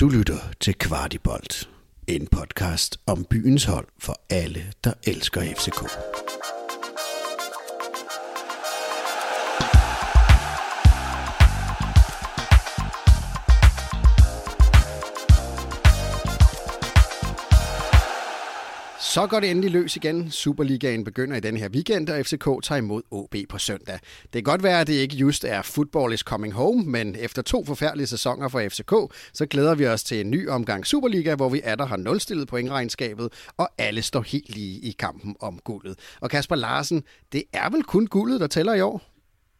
Du lytter til Kvartibolt, en podcast om byens hold for alle, der elsker FCK. Så går det endelig løs igen. Superligaen begynder i den her weekend, og FCK tager imod OB på søndag. Det kan godt være, at det ikke just er football is coming home, men efter to forfærdelige sæsoner for FCK, så glæder vi os til en ny omgang Superliga, hvor vi atter har nulstillet pointregnskabet, og alle står helt lige i kampen om guldet. Og Kasper Larsen, det er vel kun guldet, der tæller i år?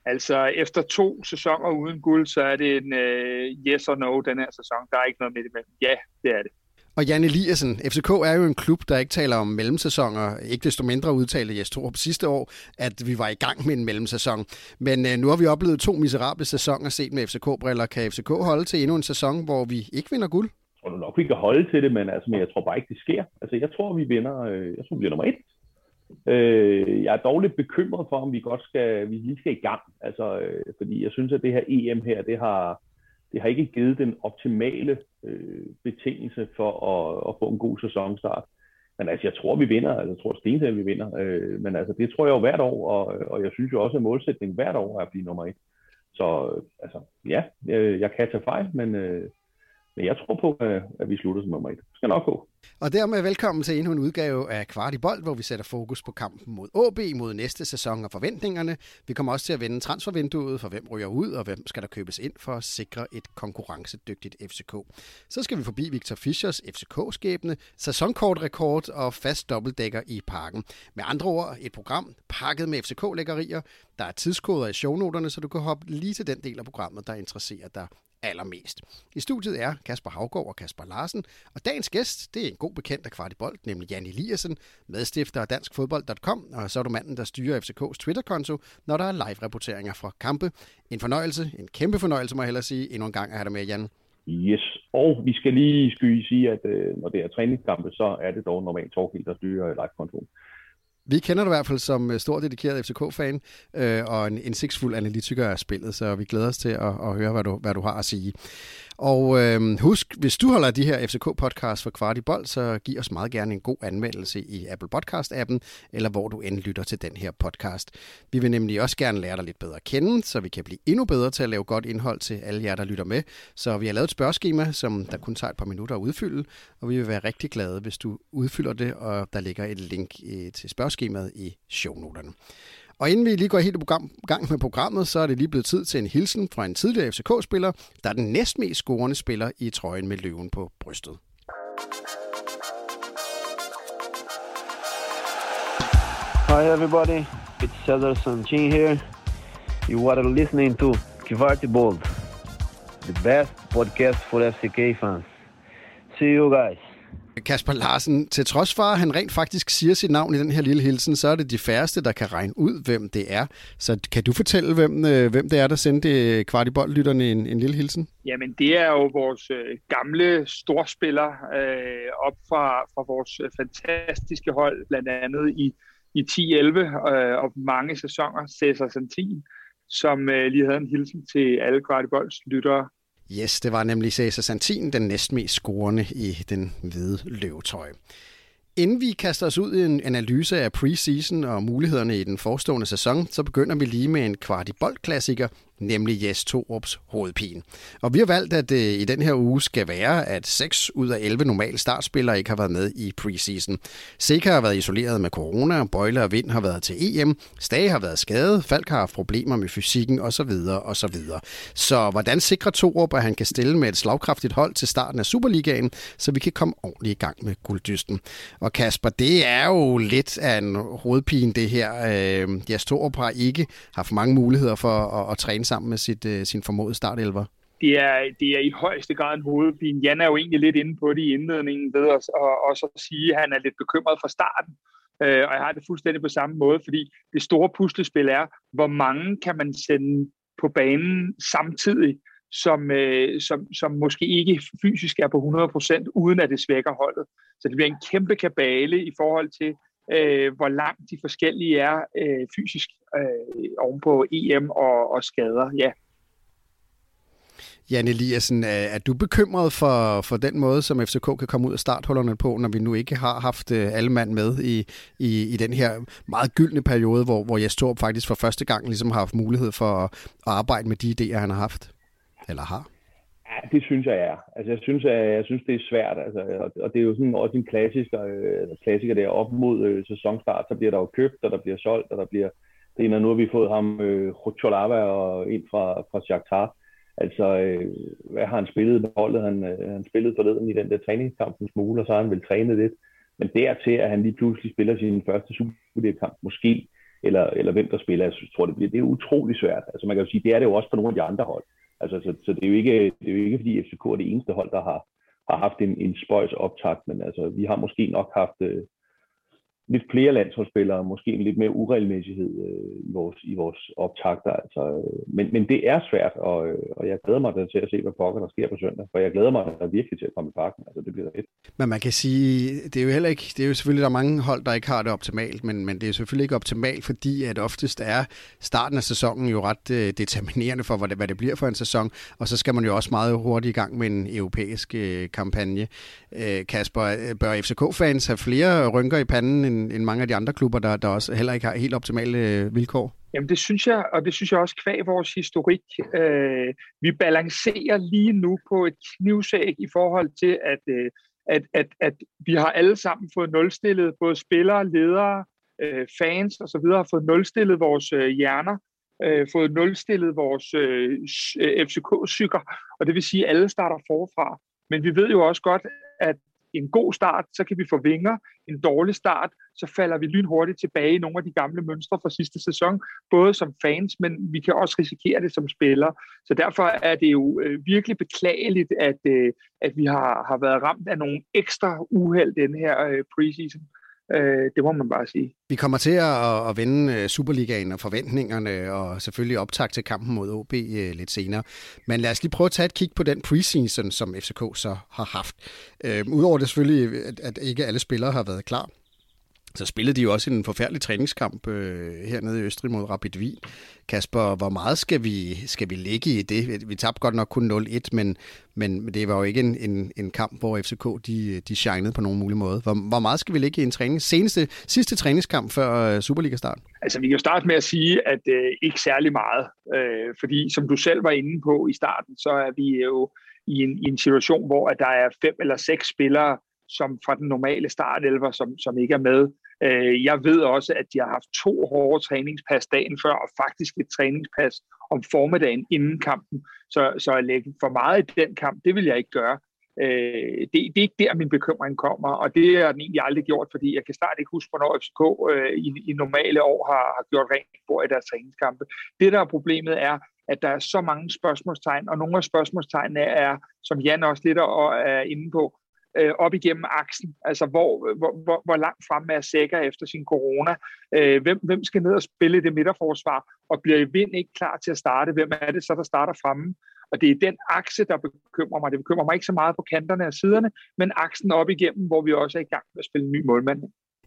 Altså, efter to sæsoner uden guld, så er det en uh, yes or no den her sæson. Der er ikke noget midt imellem. Ja, det er det. Og Jan Eliassen, FCK er jo en klub, der ikke taler om mellemsæsoner. Ikke desto mindre udtalte Jes Torup sidste år, at vi var i gang med en mellemsæson. Men øh, nu har vi oplevet to miserable sæsoner set med FCK-briller. Kan FCK holde til endnu en sæson, hvor vi ikke vinder guld? Jeg tror nok, vi kan holde til det, men, altså, men jeg tror bare ikke, det sker. Altså, jeg tror, vi vinder, øh, jeg tror, vi bliver nummer et. Øh, jeg er dårligt bekymret for, om vi godt skal, vi lige skal i gang. Altså, øh, fordi jeg synes, at det her EM her, det har, det har ikke givet den optimale øh, betingelse for at, at få en god sæsonstart. Men altså, jeg tror, vi vinder. Altså, jeg tror stensikker, vi vinder. Øh, men altså, det tror jeg jo hvert år, og, og jeg synes jo også, at målsætningen hvert år er at blive nummer et. Så øh, altså, ja, jeg, jeg kan tage fejl, men, øh, men jeg tror på, at vi slutter som nummer et. Det skal nok gå. Og dermed velkommen til endnu en udgave af Kvartibold, Bold, hvor vi sætter fokus på kampen mod AB, mod næste sæson og forventningerne. Vi kommer også til at vende transfervinduet for hvem ryger ud, og hvem skal der købes ind for at sikre et konkurrencedygtigt FCK. Så skal vi forbi Victor Fischers FCK-skæbne, sæsonkortrekord og fast dobbeltdækker i parken. Med andre ord, et program pakket med FCK-lækkerier. Der er tidskoder i shownoterne, så du kan hoppe lige til den del af programmet, der interesserer dig allermest. I studiet er Kasper Havgård og Kasper Larsen, og dagens gæst, det er en god bekendt af Kvartibold, nemlig Jan Eliassen, medstifter af danskfodbold.com, og så er du manden, der styrer FCK's Twitter-konto, når der er live-rapporteringer fra kampe. En fornøjelse, en kæmpe fornøjelse, må jeg hellere sige, endnu en gang at have dig med, Jan. Yes, og vi skal lige skyde sige, at øh, når det er træningskampe, så er det dog normalt Torgild, der styrer live-kontoen. Vi kender dig i hvert fald som øh, stor dedikeret FCK-fan øh, og en indsigtsfuld analytiker af spillet, så vi glæder os til at, at høre, hvad du, hvad du har at sige. Og øh, husk, hvis du holder de her FCK-podcasts for kvart i bold, så giv os meget gerne en god anmeldelse i Apple Podcast-appen, eller hvor du end lytter til den her podcast. Vi vil nemlig også gerne lære dig lidt bedre at kende, så vi kan blive endnu bedre til at lave godt indhold til alle jer, der lytter med. Så vi har lavet et spørgeskema, som der kun tager et par minutter at udfylde, og vi vil være rigtig glade, hvis du udfylder det, og der ligger et link øh, til spørgeskemaet i shownoterne. Og inden vi lige går helt i program, gang med programmet, så er det lige blevet tid til en hilsen fra en tidligere FCK-spiller, der er den næstmest scorende spiller i trøjen med løven på brystet. Hi everybody, it's Cesar Sanchin here. You are listening to Kvarty Bold, the best podcast for FCK fans. See you guys. Kasper Larsen, til trods for, at han rent faktisk siger sit navn i den her lille hilsen, så er det de færreste, der kan regne ud, hvem det er. Så kan du fortælle, hvem, øh, hvem det er, der sendte øh, kvartiboldlytterne en, en lille hilsen? Jamen, det er jo vores øh, gamle storspiller øh, op fra, fra vores øh, fantastiske hold, blandt andet i, i 10-11 øh, og mange sæsoner, Cesar Santin, som øh, lige havde en hilsen til alle kvartibolds lyttere Yes, det var nemlig Cesar Santin, den næstmest scorende i den hvide løvetøj. Inden vi kaster os ud i en analyse af preseason og mulighederne i den forestående sæson, så begynder vi lige med en kvart i boldklassiker, nemlig Jes Torups hovedpine. Og vi har valgt, at det i den her uge skal være, at 6 ud af 11 normale startspillere ikke har været med i preseason. Seca har været isoleret med corona, Bøjle og Vind har været til EM, Stage har været skadet, Falk har haft problemer med fysikken osv. osv. Så hvordan sikrer Torup, at han kan stille med et slagkraftigt hold til starten af Superligaen, så vi kan komme ordentligt i gang med gulddysten? Og Kasper, det er jo lidt af en hovedpine det her. Øh, Jes Torup har ikke haft mange muligheder for at, at træne sammen med sit, øh, sin formodede startelver? Det er, det er i højeste grad en hovedpine. Jan er jo egentlig lidt inde på det i indledningen ved at, og og så sige, at han er lidt bekymret fra starten. Øh, og jeg har det fuldstændig på samme måde, fordi det store puslespil er, hvor mange kan man sende på banen samtidig, som, øh, som, som måske ikke fysisk er på 100%, uden at det svækker holdet. Så det bliver en kæmpe kabale i forhold til, øh, hvor langt de forskellige er øh, fysisk øh, oven på EM og, og skader. Ja. Jan Eliassen, er du bekymret for, for den måde, som FCK kan komme ud af starthullerne på, når vi nu ikke har haft øh, alle mand med i, i, i den her meget gyldne periode, hvor, hvor Jes Torp faktisk for første gang ligesom har haft mulighed for at, at arbejde med de idéer, han har haft? Eller har? Ja, det synes jeg er. Altså, jeg synes, jeg, jeg synes det er svært. Altså, og det er jo sådan også en klassiker, øh, klassiker der op mod øh, sæsonstart, så bliver der jo købt, og der bliver solgt, og der bliver det ene, nu har vi fået ham, øh, Cholava og en fra, fra Shakhtar. Altså, øh, hvad har han spillet med holdet? Han, øh, han spillede forleden i den der træningskamp en smule, og så har han vel trænet lidt. Men dertil, at han lige pludselig spiller sin første Superliga-kamp, måske, eller, eller hvem der spiller, jeg tror, det bliver det er utrolig svært. Altså, man kan jo sige, det er det jo også på nogle af de andre hold. Altså, så, så det, er jo ikke, det er jo ikke, fordi FCK er det eneste hold, der har, har haft en, en spøjs optakt, men altså, vi har måske nok haft, øh, lidt flere landsholdsspillere, måske en lidt mere uregelmæssighed øh, i, vores, i vores optagter. Altså, øh, men, men det er svært, og, øh, og jeg glæder mig til at se, hvad pokker der sker på søndag, for jeg glæder mig virkelig til at komme i parken. Altså, det bliver fedt. Men man kan sige, det er jo heller ikke, det er jo selvfølgelig, der er mange hold, der ikke har det optimalt, men, men det er selvfølgelig ikke optimalt, fordi at oftest er starten af sæsonen jo ret øh, determinerende for, hvad det, hvad det bliver for en sæson, og så skal man jo også meget hurtigt i gang med en europæisk øh, kampagne. Øh, Kasper, øh, bør FCK-fans have flere rynker i panden end end, end mange af de andre klubber, der, der også heller ikke har helt optimale øh, vilkår? Jamen det synes jeg, og det synes jeg også kvæg vores historik. Øh, vi balancerer lige nu på et knivsæg i forhold til, at, øh, at, at, at vi har alle sammen fået nulstillet, både spillere, ledere, øh, fans osv. har fået nulstillet vores øh, hjerner, øh, fået nulstillet vores øh, øh FCK-sykker, og det vil sige, at alle starter forfra. Men vi ved jo også godt, at en god start, så kan vi få vinger. En dårlig start, så falder vi lynhurtigt tilbage i nogle af de gamle mønstre fra sidste sæson, både som fans, men vi kan også risikere det som spillere. Så derfor er det jo øh, virkelig beklageligt, at, øh, at vi har, har været ramt af nogle ekstra uheld den her øh, preseason. Øh, det må man bare sige. Vi kommer til at, at vende øh, Superligaen og forventningerne, og selvfølgelig optag til kampen mod OB øh, lidt senere. Men lad os lige prøve at tage et kig på den preseason, som FCK så har haft. Øh, Udover det selvfølgelig, at, at ikke alle spillere har været klar, så spillede de jo også en forfærdelig træningskamp øh, hernede i Østrig mod Rapid Wien. Kasper, hvor meget skal vi, skal vi ligge i det? Vi tabte godt nok kun 0-1, men, men det var jo ikke en, en, en kamp, hvor FCK de, de shinede på nogen mulig måde. Hvor, hvor meget skal vi ligge i en træning? Seneste, sidste træningskamp før øh, Superliga-start? Altså, vi kan jo starte med at sige, at øh, ikke særlig meget. Øh, fordi som du selv var inde på i starten, så er vi jo i en, i en situation, hvor at der er fem eller seks spillere, som fra den normale startelver, som, som ikke er med. Øh, jeg ved også, at de har haft to hårde træningspas dagen før, og faktisk et træningspas om formiddagen inden kampen. Så, så at lægge for meget i den kamp, det vil jeg ikke gøre. Øh, det, det er ikke der, min bekymring kommer, og det har den egentlig aldrig gjort, fordi jeg kan snart ikke huske, hvornår FCK øh, i, i normale år har, har gjort rent bord i deres træningskampe. Det, der er problemet, er, at der er så mange spørgsmålstegn, og nogle af spørgsmålstegnene er, som Jan også lidt er inde på, øh, op igennem aksen, altså hvor, hvor, hvor, hvor langt frem er Sækker efter sin corona, øh, hvem, hvem skal ned og spille det midterforsvar, og bliver Vind ikke klar til at starte, hvem er det så, der starter fremme? Og det er den akse, der bekymrer mig. Det bekymrer mig ikke så meget på kanterne og siderne, men aksen op igennem, hvor vi også er i gang med at spille en ny målmand.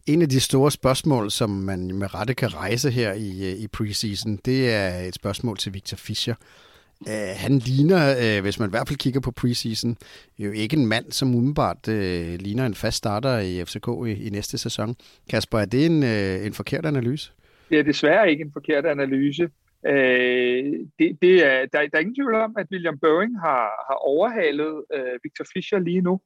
En af de store spørgsmål, som man med rette kan rejse her i, øh, i preseason, det er et spørgsmål til Victor Fischer. Uh, han ligner, øh, hvis man i hvert fald kigger på preseason, jo ikke en mand, som umiddelbart øh, ligner en fast starter i FCK i, i næste sæson. Kasper, er det en, øh, en forkert analyse? Det er desværre ikke en forkert analyse. Øh, det, det er, der, der er ingen tvivl om, at William Boeing har, har overhalet øh, Victor Fischer lige nu.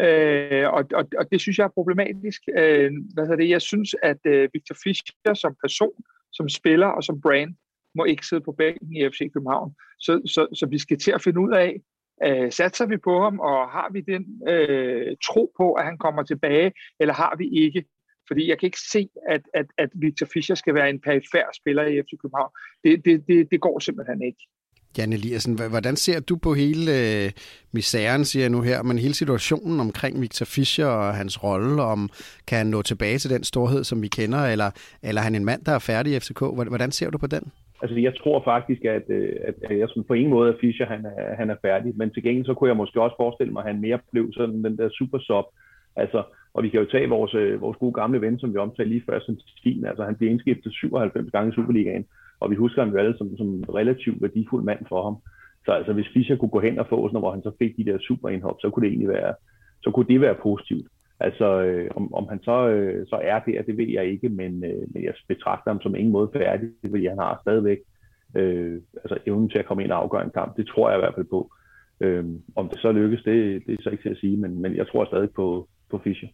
Øh, og, og, og det synes jeg er problematisk. Øh, hvad det? Jeg synes, at øh, Victor Fischer som person, som spiller og som brand, må ikke sidde på bænken i FC København. Så, så, så vi skal til at finde ud af, øh, satser vi på ham, og har vi den øh, tro på, at han kommer tilbage, eller har vi ikke? Fordi jeg kan ikke se, at, at, at Victor Fischer skal være en perifær spiller i FC København. Det, det, det, det går simpelthen ikke. Jan Eliassen, hvordan ser du på hele øh, misæren, siger jeg nu her, men hele situationen omkring Victor Fischer og hans rolle, om kan han nå tilbage til den storhed, som vi kender, eller, eller er han en mand, der er færdig i FCK? Hvordan ser du på den? Altså, jeg tror faktisk, at, øh, at, at jeg på ingen måde, at Fischer han er, han er færdig, men til gengæld så kunne jeg måske også forestille mig, at han mere blev sådan den der super sub. Altså, og vi kan jo tage vores, øh, vores gode gamle ven, som vi omtalte lige før, som Stien. Altså, han blev indskiftet 97 gange i Superligaen, og vi husker ham jo alle som, som relativt værdifuld mand for ham. Så altså, hvis Fischer kunne gå hen og få sådan, hvor han så fik de der superindhop, så kunne det egentlig være, så kunne det være positivt. Altså, øh, om, om han så, øh, så er der, det ved jeg ikke, men, øh, men jeg betragter ham som ingen måde færdig, fordi han har stadigvæk øh, altså evnen til at komme ind og afgøre en kamp. Det tror jeg i hvert fald på. Øh, om det så lykkes, det, det er så ikke til at sige, men, men jeg tror stadig på, på Fischer.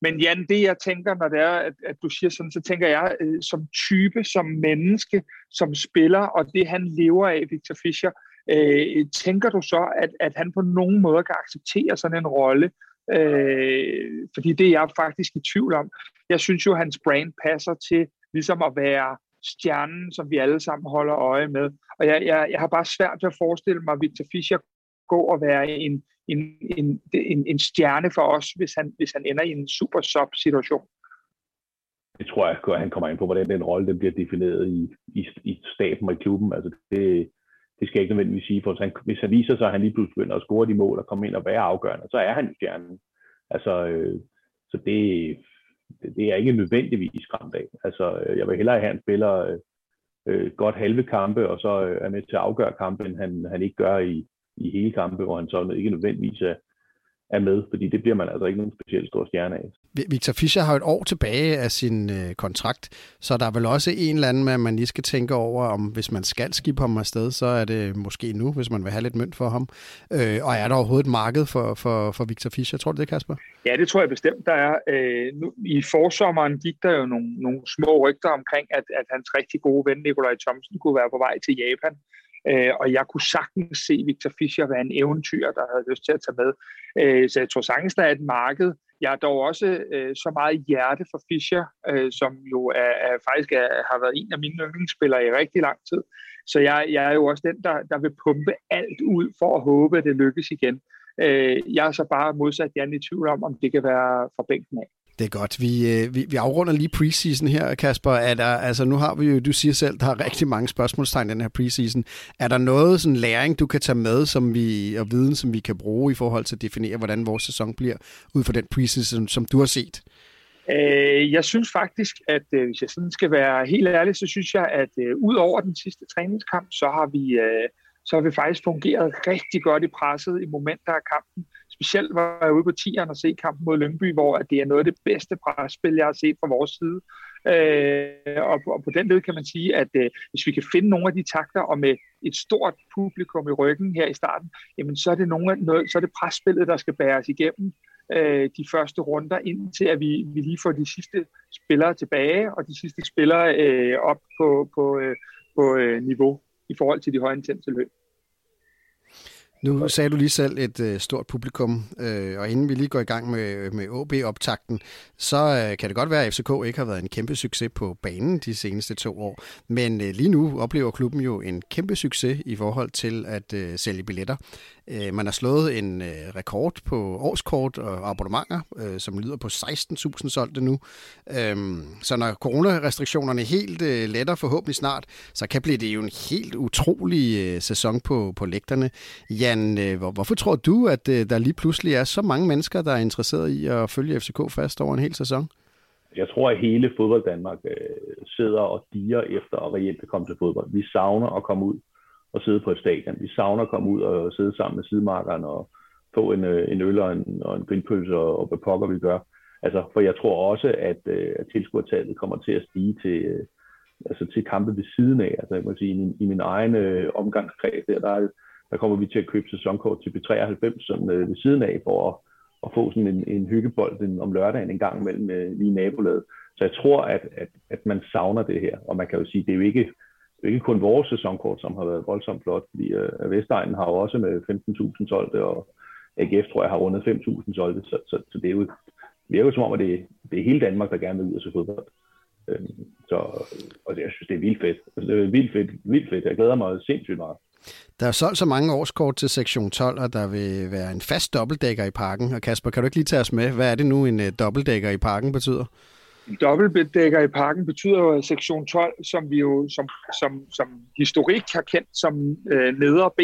Men Jan, det jeg tænker, når det er, at, at du siger sådan, så tænker jeg øh, som type, som menneske, som spiller, og det han lever af, Victor Fischer, øh, tænker du så, at, at han på nogen måde kan acceptere sådan en rolle? Øh, fordi det er jeg faktisk i tvivl om. Jeg synes jo, at hans brand passer til ligesom at være stjernen, som vi alle sammen holder øje med. Og jeg, jeg, jeg har bare svært ved at forestille mig, at Victor Fischer gå og være en, en, en, en, en stjerne for os, hvis han, hvis han ender i en super sub situation. Det tror jeg, at han kommer ind på, hvordan den rolle den bliver defineret i, i, i staben og i klubben. Altså det, det skal jeg ikke nødvendigvis sige, for han, hvis han viser sig, at han lige pludselig begynder at score de mål og komme ind og være afgørende, så er han stjernen. Altså, øh, så det, det, det er ikke nødvendigvis skræmt af. Altså, øh, jeg vil hellere have, at han spiller øh, godt halve kampe, og så øh, er med til at afgøre kampen, end han, han ikke gør i, i hele kampe, hvor han så ikke nødvendigvis er, er med, fordi det bliver man altså ikke nogen specielt stor stjerne af. Victor Fischer har et år tilbage af sin øh, kontrakt, så der er vel også en eller anden med, at man lige skal tænke over, om hvis man skal skibe ham afsted, så er det måske nu, hvis man vil have lidt mønt for ham. Øh, og er der overhovedet et marked for, for, for Victor Fischer? Tror du det, Kasper? Ja, det tror jeg bestemt, der er. Øh, nu, I forsommeren gik der jo nogle, nogle små rygter omkring, at, at hans rigtig gode ven, Nikolaj Thomsen, kunne være på vej til Japan. Øh, og jeg kunne sagtens se Victor Fischer være en eventyr, der havde lyst til at tage med. Øh, så jeg tror sagtens, der er et marked. Jeg har dog også øh, så meget hjerte for Fischer, øh, som jo er, er, faktisk er, har været en af mine yndlingsspillere i rigtig lang tid. Så jeg, jeg er jo også den, der, der vil pumpe alt ud for at håbe, at det lykkes igen. Øh, jeg er så bare modsat Jan i tvivl om, om det kan være fra bænken af. Det er godt. Vi, øh, vi, vi afrunder lige preseason her, Kasper. Er der, altså nu har vi jo, du siger selv, der er rigtig mange spørgsmålstegn i den her preseason. Er der noget sådan læring, du kan tage med som vi, og viden, som vi kan bruge i forhold til at definere, hvordan vores sæson bliver, ud fra den preseason, som du har set? Øh, jeg synes faktisk, at øh, hvis jeg sådan skal være helt ærlig, så synes jeg, at øh, ud over den sidste træningskamp, så har vi, øh, så har vi faktisk fungeret rigtig godt i presset i momenter af kampen. Specielt var jeg ude på tieren og se kampen mod Lyngby, hvor at det er noget af det bedste presspil, jeg har set fra vores side. Øh, og, på, og på den led kan man sige, at øh, hvis vi kan finde nogle af de takter, og med et stort publikum i ryggen her i starten, jamen så er det, nogle, noget, så er det presspillet, der skal bæres igennem øh, de første runder, indtil at vi, vi lige får de sidste spillere tilbage, og de sidste spillere øh, op på, på, øh, på øh, niveau i forhold til de højintense løb. Nu sagde du lige selv et øh, stort publikum, øh, og inden vi lige går i gang med, med OB-optakten, så øh, kan det godt være, at FCK ikke har været en kæmpe succes på banen de seneste to år. Men øh, lige nu oplever klubben jo en kæmpe succes i forhold til at øh, sælge billetter. Øh, man har slået en øh, rekord på årskort og abonnementer, øh, som lyder på 16.000 solgte nu. Øh, så når coronarestriktionerne helt øh, letter forhåbentlig snart, så kan blive det jo en helt utrolig øh, sæson på, på lægterne. Ja, Jan, øh, hvorfor tror du, at øh, der lige pludselig er så mange mennesker, der er interesseret i at følge FCK fast over en hel sæson? Jeg tror, at hele fodbold Danmark øh, sidder og diger efter at reelt komme til fodbold. Vi savner at komme ud og sidde på et stadion. Vi savner at komme ud og sidde sammen med sidemarkerne og få en, en øl og en, og en grindpølse og, og hvad pokker vi gør. Altså, for jeg tror også, at, at tilskuertallet kommer til at stige til, altså til kampe ved siden af. Altså, jeg må sige, i min, i min egen øh, omgangskreds, der, der er der kommer vi til at købe sæsonkort til B93 sådan, øh, ved siden af, for at, at få sådan en, en hyggebold en, om lørdagen en gang mellem øh, lige nabolaget. Så jeg tror, at, at, at man savner det her, og man kan jo sige, det er jo ikke, det er ikke kun vores sæsonkort, som har været voldsomt flot, fordi øh, Vestegnen har jo også med 15.000 solgte, og AGF tror jeg har rundet 5.000 solgte, så, så, så det er jo, det er jo som om, at det, det er hele Danmark, der gerne vil ud og se fodbold. Øhm, så, og jeg synes, det er vildt fedt. Altså, det er vildt fedt, vildt fedt. Jeg glæder mig sindssygt meget. Der er solgt så mange årskort til sektion 12, og der vil være en fast dobbeltdækker i parken. Og Kasper, kan du ikke lige tage os med? Hvad er det nu, en uh, dobbeltdækker i parken betyder? En dobbeltdækker i parken betyder jo, at sektion 12, som vi jo som, som, som historik har kendt som øh, nedre B,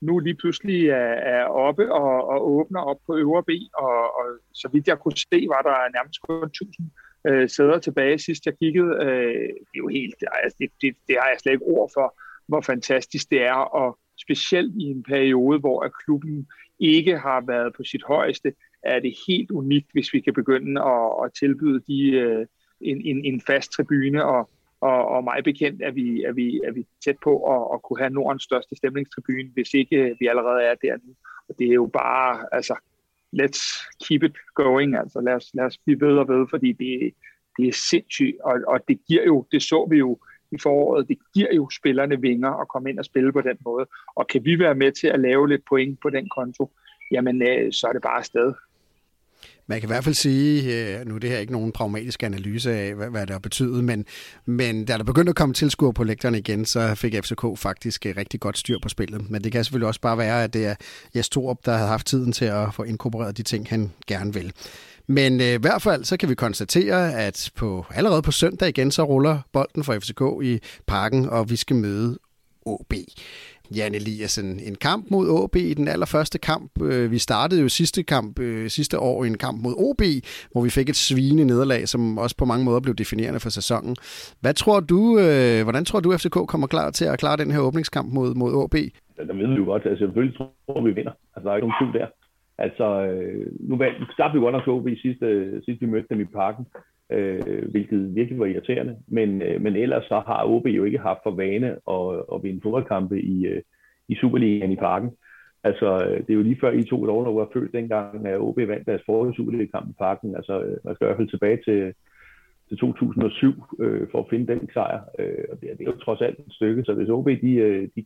nu lige pludselig er, er oppe og, og åbner op på øvre B, og, og så vidt jeg kunne se, var der nærmest kun 1000 øh, sæder tilbage sidst jeg kiggede. Øh, det er jo helt, altså, det, det, det har jeg slet ikke ord for hvor fantastisk det er og specielt i en periode, hvor klubben ikke har været på sit højeste, er det helt unikt, hvis vi kan begynde at, at tilbyde de, øh, en, en, en fast tribune, og, og, og meget bekendt er vi, er vi, er vi tæt på at, at kunne have Nordens største stemningstribune, hvis ikke øh, vi allerede er der nu. Og det er jo bare, altså, let's keep it going, altså lad os, lad os blive ved og ved, fordi det, det er sindssygt, og, og det giver jo, det så vi jo i foråret, det giver jo spillerne vinger at komme ind og spille på den måde, og kan vi være med til at lave lidt point på den konto, jamen øh, så er det bare afsted. Man kan i hvert fald sige, øh, nu er det her ikke nogen pragmatisk analyse af, hvad, det har betydet, men, men da der begyndte at komme tilskuer på lægterne igen, så fik FCK faktisk øh, rigtig godt styr på spillet. Men det kan selvfølgelig også bare være, at det er Jes Torup, der har haft tiden til at få inkorporeret de ting, han gerne vil. Men øh, i hvert fald så kan vi konstatere, at på allerede på søndag igen, så ruller bolden for FCK i parken, og vi skal møde OB. Jan Eliassen, en kamp mod OB i den allerførste kamp. Øh, vi startede jo sidste kamp øh, sidste år i en kamp mod OB, hvor vi fik et svine nederlag, som også på mange måder blev definerende for sæsonen. Hvad tror du, øh, hvordan tror du, FCK kommer klar til at klare den her åbningskamp mod, mod OB? Der ved vi jo godt, altså selvfølgelig tror vi vinder. Altså der er ikke nogen tvivl der. Altså, øh, nu startede vi godt nok OB sidste, sidste vi mødte dem i parken øh, hvilket virkelig var irriterende. Men, øh, men ellers så har OB jo ikke haft for vane at, at vinde fodboldkampe i, øh, i Superligaen i parken. Altså, øh, det er jo lige før I to der var født dengang, at OB vandt deres forrige Superliga-kamp i parken. Altså, øh, man skal i hvert fald tilbage til, til 2007 øh, for at finde den sejr. Øh, og det, det er jo trods alt et stykke, så hvis OB de, de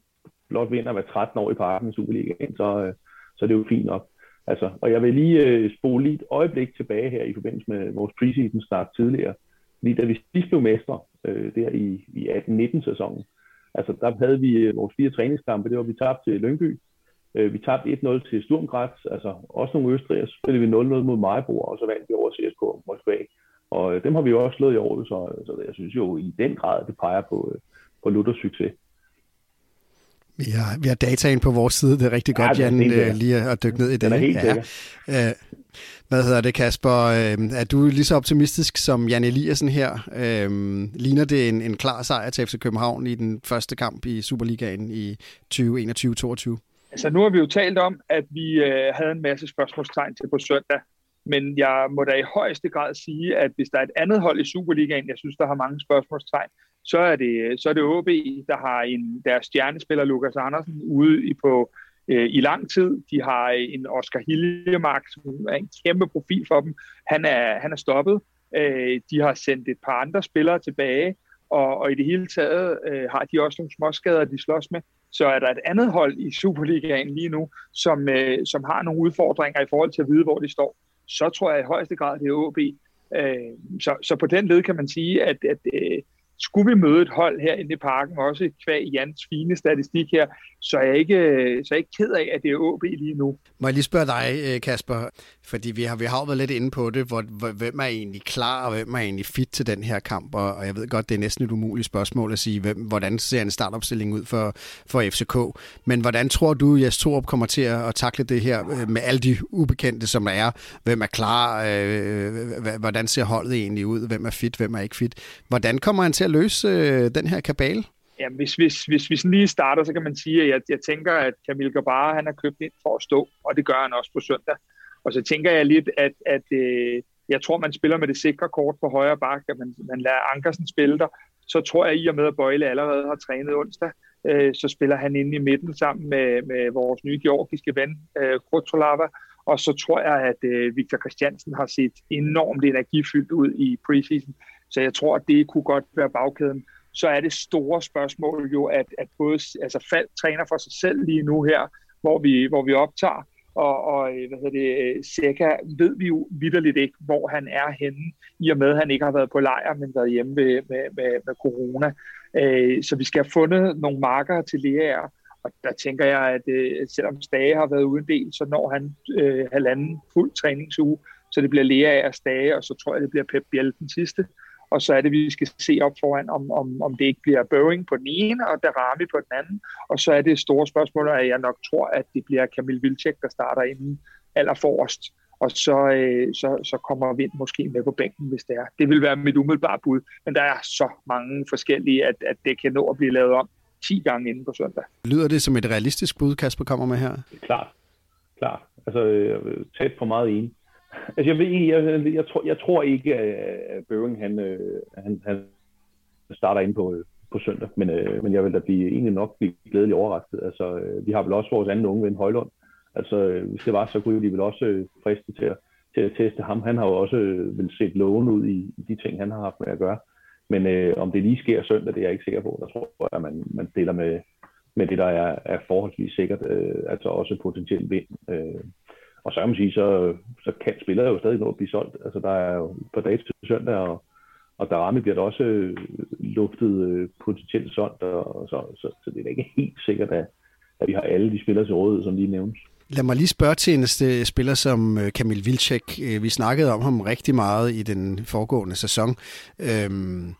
blot vinder hver 13 år i parken i Superligaen, så, øh, så er det jo fint nok. Altså, og jeg vil lige øh, spole lige et øjeblik tilbage her i forbindelse med vores preseason start tidligere. Fordi da vi sidst blev mestre øh, der i, i 18-19 sæsonen, altså der havde vi øh, vores fire træningskampe, det var vi tabt til Lyngby, øh, vi tabte 1-0 til Sturmgræs, altså også nogle østrigere, så spillede vi 0-0 mod Majbo, og så vandt vi over CSK Moskva. Og øh, dem har vi jo også slået i år, så, så jeg synes jo i den grad, det peger på, øh, på Luthers succes. Vi har, vi har dataen på vores side. Det er rigtig godt, ja, Jan, øh, lige at dykke ned i det. Den er helt ja. Øh, hvad hedder det, Kasper? Øh, er du lige så optimistisk som Jan Eliassen her? Ligner det en, en klar sejr til FC København i den første kamp i Superligaen i 2021-2022? Altså, nu har vi jo talt om, at vi øh, havde en masse spørgsmålstegn til på søndag. Men jeg må da i højeste grad sige, at hvis der er et andet hold i Superligaen, jeg synes, der har mange spørgsmålstegn, så er det, så er det OB, der har en, deres stjernespiller Lukas Andersen ude i, på, øh, i lang tid. De har en Oscar Hillemark, som er en kæmpe profil for dem. Han er, han er stoppet. Øh, de har sendt et par andre spillere tilbage, og, og i det hele taget øh, har de også nogle småskader, de slås med. Så er der et andet hold i Superligaen lige nu, som, øh, som har nogle udfordringer i forhold til at vide, hvor de står. Så tror jeg i højeste grad, det er OB. Øh, så, så på den led kan man sige, at, at øh, skulle vi møde et hold her i parken, også kvæg Jans fine statistik her, så er jeg ikke, så er jeg ikke ked af, at det er OB lige nu. Må jeg lige spørge dig, øh, Kasper, fordi vi har, vi har været lidt inde på det, hvor, hvem er egentlig klar, og hvem er egentlig fit til den her kamp, og, og jeg ved godt, det er næsten et umuligt spørgsmål at sige, hvem, hvordan ser en startopstilling ud for, for FCK, men hvordan tror du, Jes Torup kommer til at takle det her øh, med alle de ubekendte, som der er? Hvem er klar? Øh, øh hvordan ser holdet egentlig ud? Hvem er fit? Hvem er ikke fit? Hvordan kommer han til at løse øh, den her kabale? Ja, hvis, hvis, hvis vi lige starter, så kan man sige, at jeg, jeg tænker, at Kamil Gabara, han har købt ind for at stå, og det gør han også på søndag. Og så tænker jeg lidt, at, at øh, jeg tror, man spiller med det sikre kort på højre bakke, at man, man lader Ankersen spille der. Så tror jeg, i og med at Bøjle allerede har trænet onsdag, øh, så spiller han inde i midten sammen med, med vores nye georgiske ven, øh, Krotolava. Og så tror jeg, at øh, Victor Christiansen har set enormt energifyldt ud i preseason. Så jeg tror, at det kunne godt være bagkæden så er det store spørgsmål jo, at, at både altså Fald træner for sig selv lige nu her, hvor vi, hvor vi optager, og, og øh, hvad hedder det, øh, Seca ved vi jo vidderligt ikke, hvor han er henne, i og med, at han ikke har været på lejr, men været hjemme med, med, med, med corona. Øh, så vi skal have fundet nogle marker til læger, og der tænker jeg, at selvom Stage har været uden del, så når han øh, halvanden fuld træningsuge, så det bliver læger af Stage, og så tror jeg, det bliver Pep Biel den sidste og så er det, vi skal se op foran, om, om, om det ikke bliver Boeing på den ene, og Darami på den anden, og så er det store spørgsmål, at jeg nok tror, at det bliver Kamil Vilcek, der starter inden allerforrest, og så, øh, så, så kommer Vind måske med på bænken, hvis det er. Det vil være mit umiddelbare bud, men der er så mange forskellige, at, at det kan nå at blive lavet om 10 gange inden på søndag. Lyder det som et realistisk bud, Kasper kommer med her? Klart. Klart. Altså, øh, tæt på meget enig. Altså, jeg, ved, jeg, jeg, jeg, tror, jeg tror ikke, øh, at Børing, han, øh, han, han starter ind på, øh, på søndag, men, øh, men jeg vil da blive egentlig nok blive glædelig overrasket. Altså, vi har vel også vores anden unge ven, Højlund. Altså, hvis det var, så kunne de vel også friste til at, til at teste ham. Han har jo også vel set loven ud i, i de ting, han har haft med at gøre. Men øh, om det lige sker søndag, det er jeg ikke sikker på. Der tror jeg, at man, man deler med, med det, der er, er forholdsvis sikkert, øh, altså også potentielt vind. Øh, og så kan man sige, så, så kan spillere jo stadig nå at blive solgt. Altså der er jo på dage til søndag, og, og Darami bliver da også øh, luftet øh, potentielt solgt, og, og så, så, så det er da ikke helt sikkert, at, at vi har alle de spillere til rådighed, som lige nævnes. Lad mig lige spørge til en øh, spiller som øh, Kamil Vilcek. Øh, vi snakkede om ham rigtig meget i den foregående sæson. Øhm,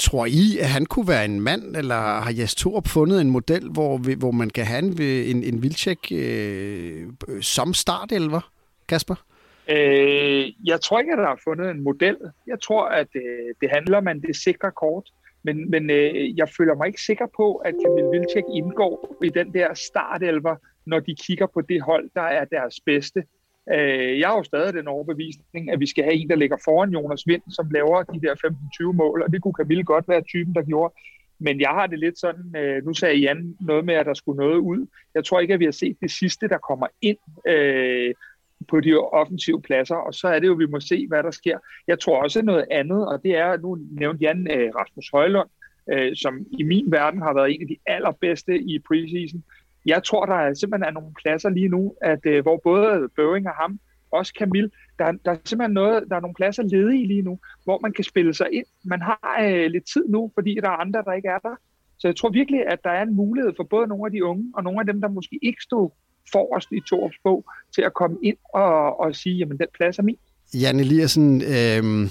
tror I, at han kunne være en mand, eller har Jes Torup fundet en model, hvor, hvor man kan have en, en vildtjek øh, som startelver, Kasper? Øh, jeg tror ikke, at der er fundet en model. Jeg tror, at øh, det handler om det sikre kort. Men, men øh, jeg føler mig ikke sikker på, at Kamil Vilcek indgår i den der startelver, når de kigger på det hold, der er deres bedste. Øh, jeg har jo stadig den overbevisning, at vi skal have en, der ligger foran Jonas Vind, som laver de der 15-20 mål, og det kunne Camille godt være typen, der gjorde. Men jeg har det lidt sådan, øh, nu sagde Jan noget med, at der skulle noget ud. Jeg tror ikke, at vi har set det sidste, der kommer ind øh, på de offensive pladser, og så er det jo, at vi må se, hvad der sker. Jeg tror også noget andet, og det er, nu nævnte Jan øh, Rasmus Højlund, øh, som i min verden har været en af de allerbedste i preseason. Jeg tror, der er simpelthen er nogle pladser lige nu, at øh, hvor både Bøving og ham, også Camille, der, der er simpelthen noget, der er nogle pladser ledige lige nu, hvor man kan spille sig ind. Man har øh, lidt tid nu, fordi der er andre, der ikke er der. Så jeg tror virkelig, at der er en mulighed for både nogle af de unge, og nogle af dem, der måske ikke stod forrest i Torups bog, til at komme ind og, og sige, jamen den plads er min. Jan Eliassen, øh,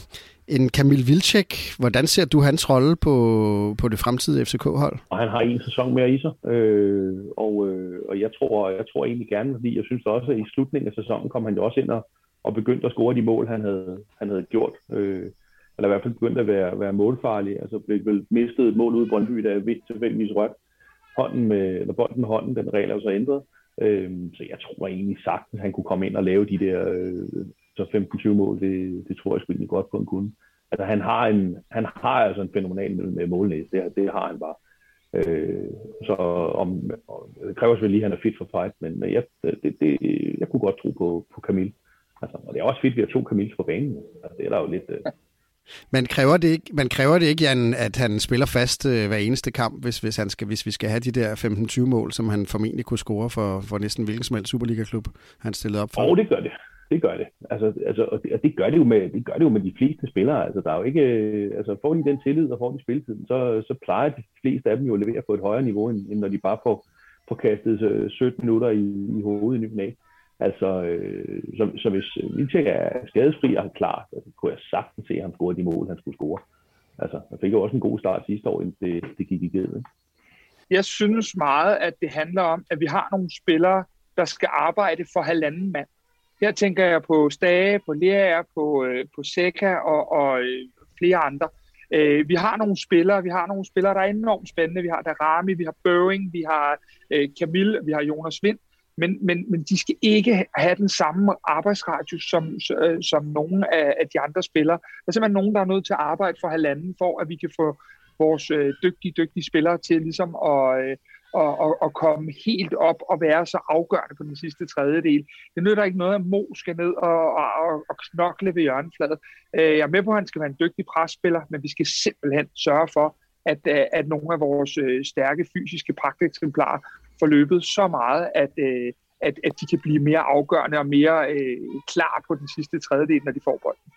en Kamil Vilcek, hvordan ser du hans rolle på, på det fremtidige FCK-hold? Og han har en sæson mere i sig, øh, og, øh, og jeg, tror, jeg tror egentlig gerne, fordi jeg synes også, at i slutningen af sæsonen kom han jo også ind og, og begyndte at score de mål, han havde, han havde gjort. Øh, eller i hvert fald begyndte at være, være målfarlig. Altså blev vel mistet et mål ude i Brøndby, der er tilfældigvis rødt hånden med, eller bolden med hånden, den regel er jo så ændret. Øh, så jeg tror egentlig sagtens, at han kunne komme ind og lave de der øh, så 15-20 mål, det, det tror jeg sgu egentlig godt på, han kunne. Altså han har, en, han har altså en fænomenal med målnæs, det, det har han bare. Øh, så om, det kræver selvfølgelig lige, at han er fit for fight, men jeg, det, det, jeg kunne godt tro på, på Camille. Altså, og det er også fedt, at vi har to Camille på banen. Altså, det er der jo lidt... Øh, man kræver det ikke, man kræver det ikke Jan, at han spiller fast øh, hver eneste kamp, hvis, hvis, han skal, hvis vi skal have de der 15-20 mål, som han formentlig kunne score for, for næsten hvilken som helst Superliga-klub, han stillede op for. Og det gør det. Det gør det. Altså, altså, og det, og det, gør det, jo med, det gør det jo med de fleste spillere. Altså, der er jo ikke, øh, altså, får de den tillid, og får de spilletiden, så, så plejer de fleste af dem jo at levere på et højere niveau, end, end når de bare får, får kastet øh, 17 minutter i, i hovedet i ny Altså, øh, så, så hvis Vilcek er skadesfri og klar, så kunne jeg sagtens se, at han scorede de mål, han skulle score. Altså, han fik jo også en god start sidste år, inden det, det gik igennem. Jeg synes meget, at det handler om, at vi har nogle spillere, der skal arbejde for halvanden mand. Her tænker jeg på Stage, på Lerager, på, øh, på Seca og, og øh, flere andre. Øh, vi har nogle spillere, vi har nogle spillere, der er enormt spændende. Vi har Darami, vi har Børing, vi har øh, Camille, vi har Jonas Vind. Men, men, men de skal ikke have den samme arbejdsradius som, øh, som nogle af, af de andre spillere. Der er simpelthen nogen, der er nødt til at arbejde for halvanden, for at vi kan få vores øh, dygtige, dygtige spillere til ligesom at, øh, og, og, og komme helt op og være så afgørende på den sidste tredjedel. Det nytter ikke noget, at Mo skal ned og, og, og knokle ved hjørnefladet. Øh, jeg er med på, at han skal være en dygtig presspiller, men vi skal simpelthen sørge for, at, øh, at nogle af vores øh, stærke fysiske pragteksemplarer får løbet så meget, at, øh, at, at de kan blive mere afgørende og mere øh, klar på den sidste tredjedel, når de får bolden.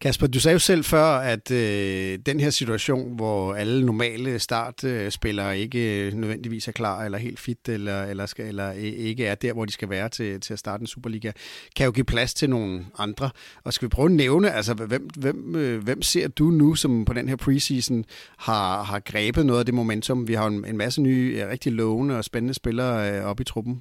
Kasper, du sagde jo selv før, at øh, den her situation, hvor alle normale startspillere ikke øh, nødvendigvis er klar eller helt fit, eller, eller, skal, eller øh, ikke er der, hvor de skal være til, til at starte en Superliga, kan jo give plads til nogle andre. Og skal vi prøve at nævne, altså hvem, hvem, øh, hvem ser du nu, som på den her preseason har, har grebet noget af det momentum? Vi har en, en masse nye, øh, rigtig lovende og spændende spillere øh, op i truppen.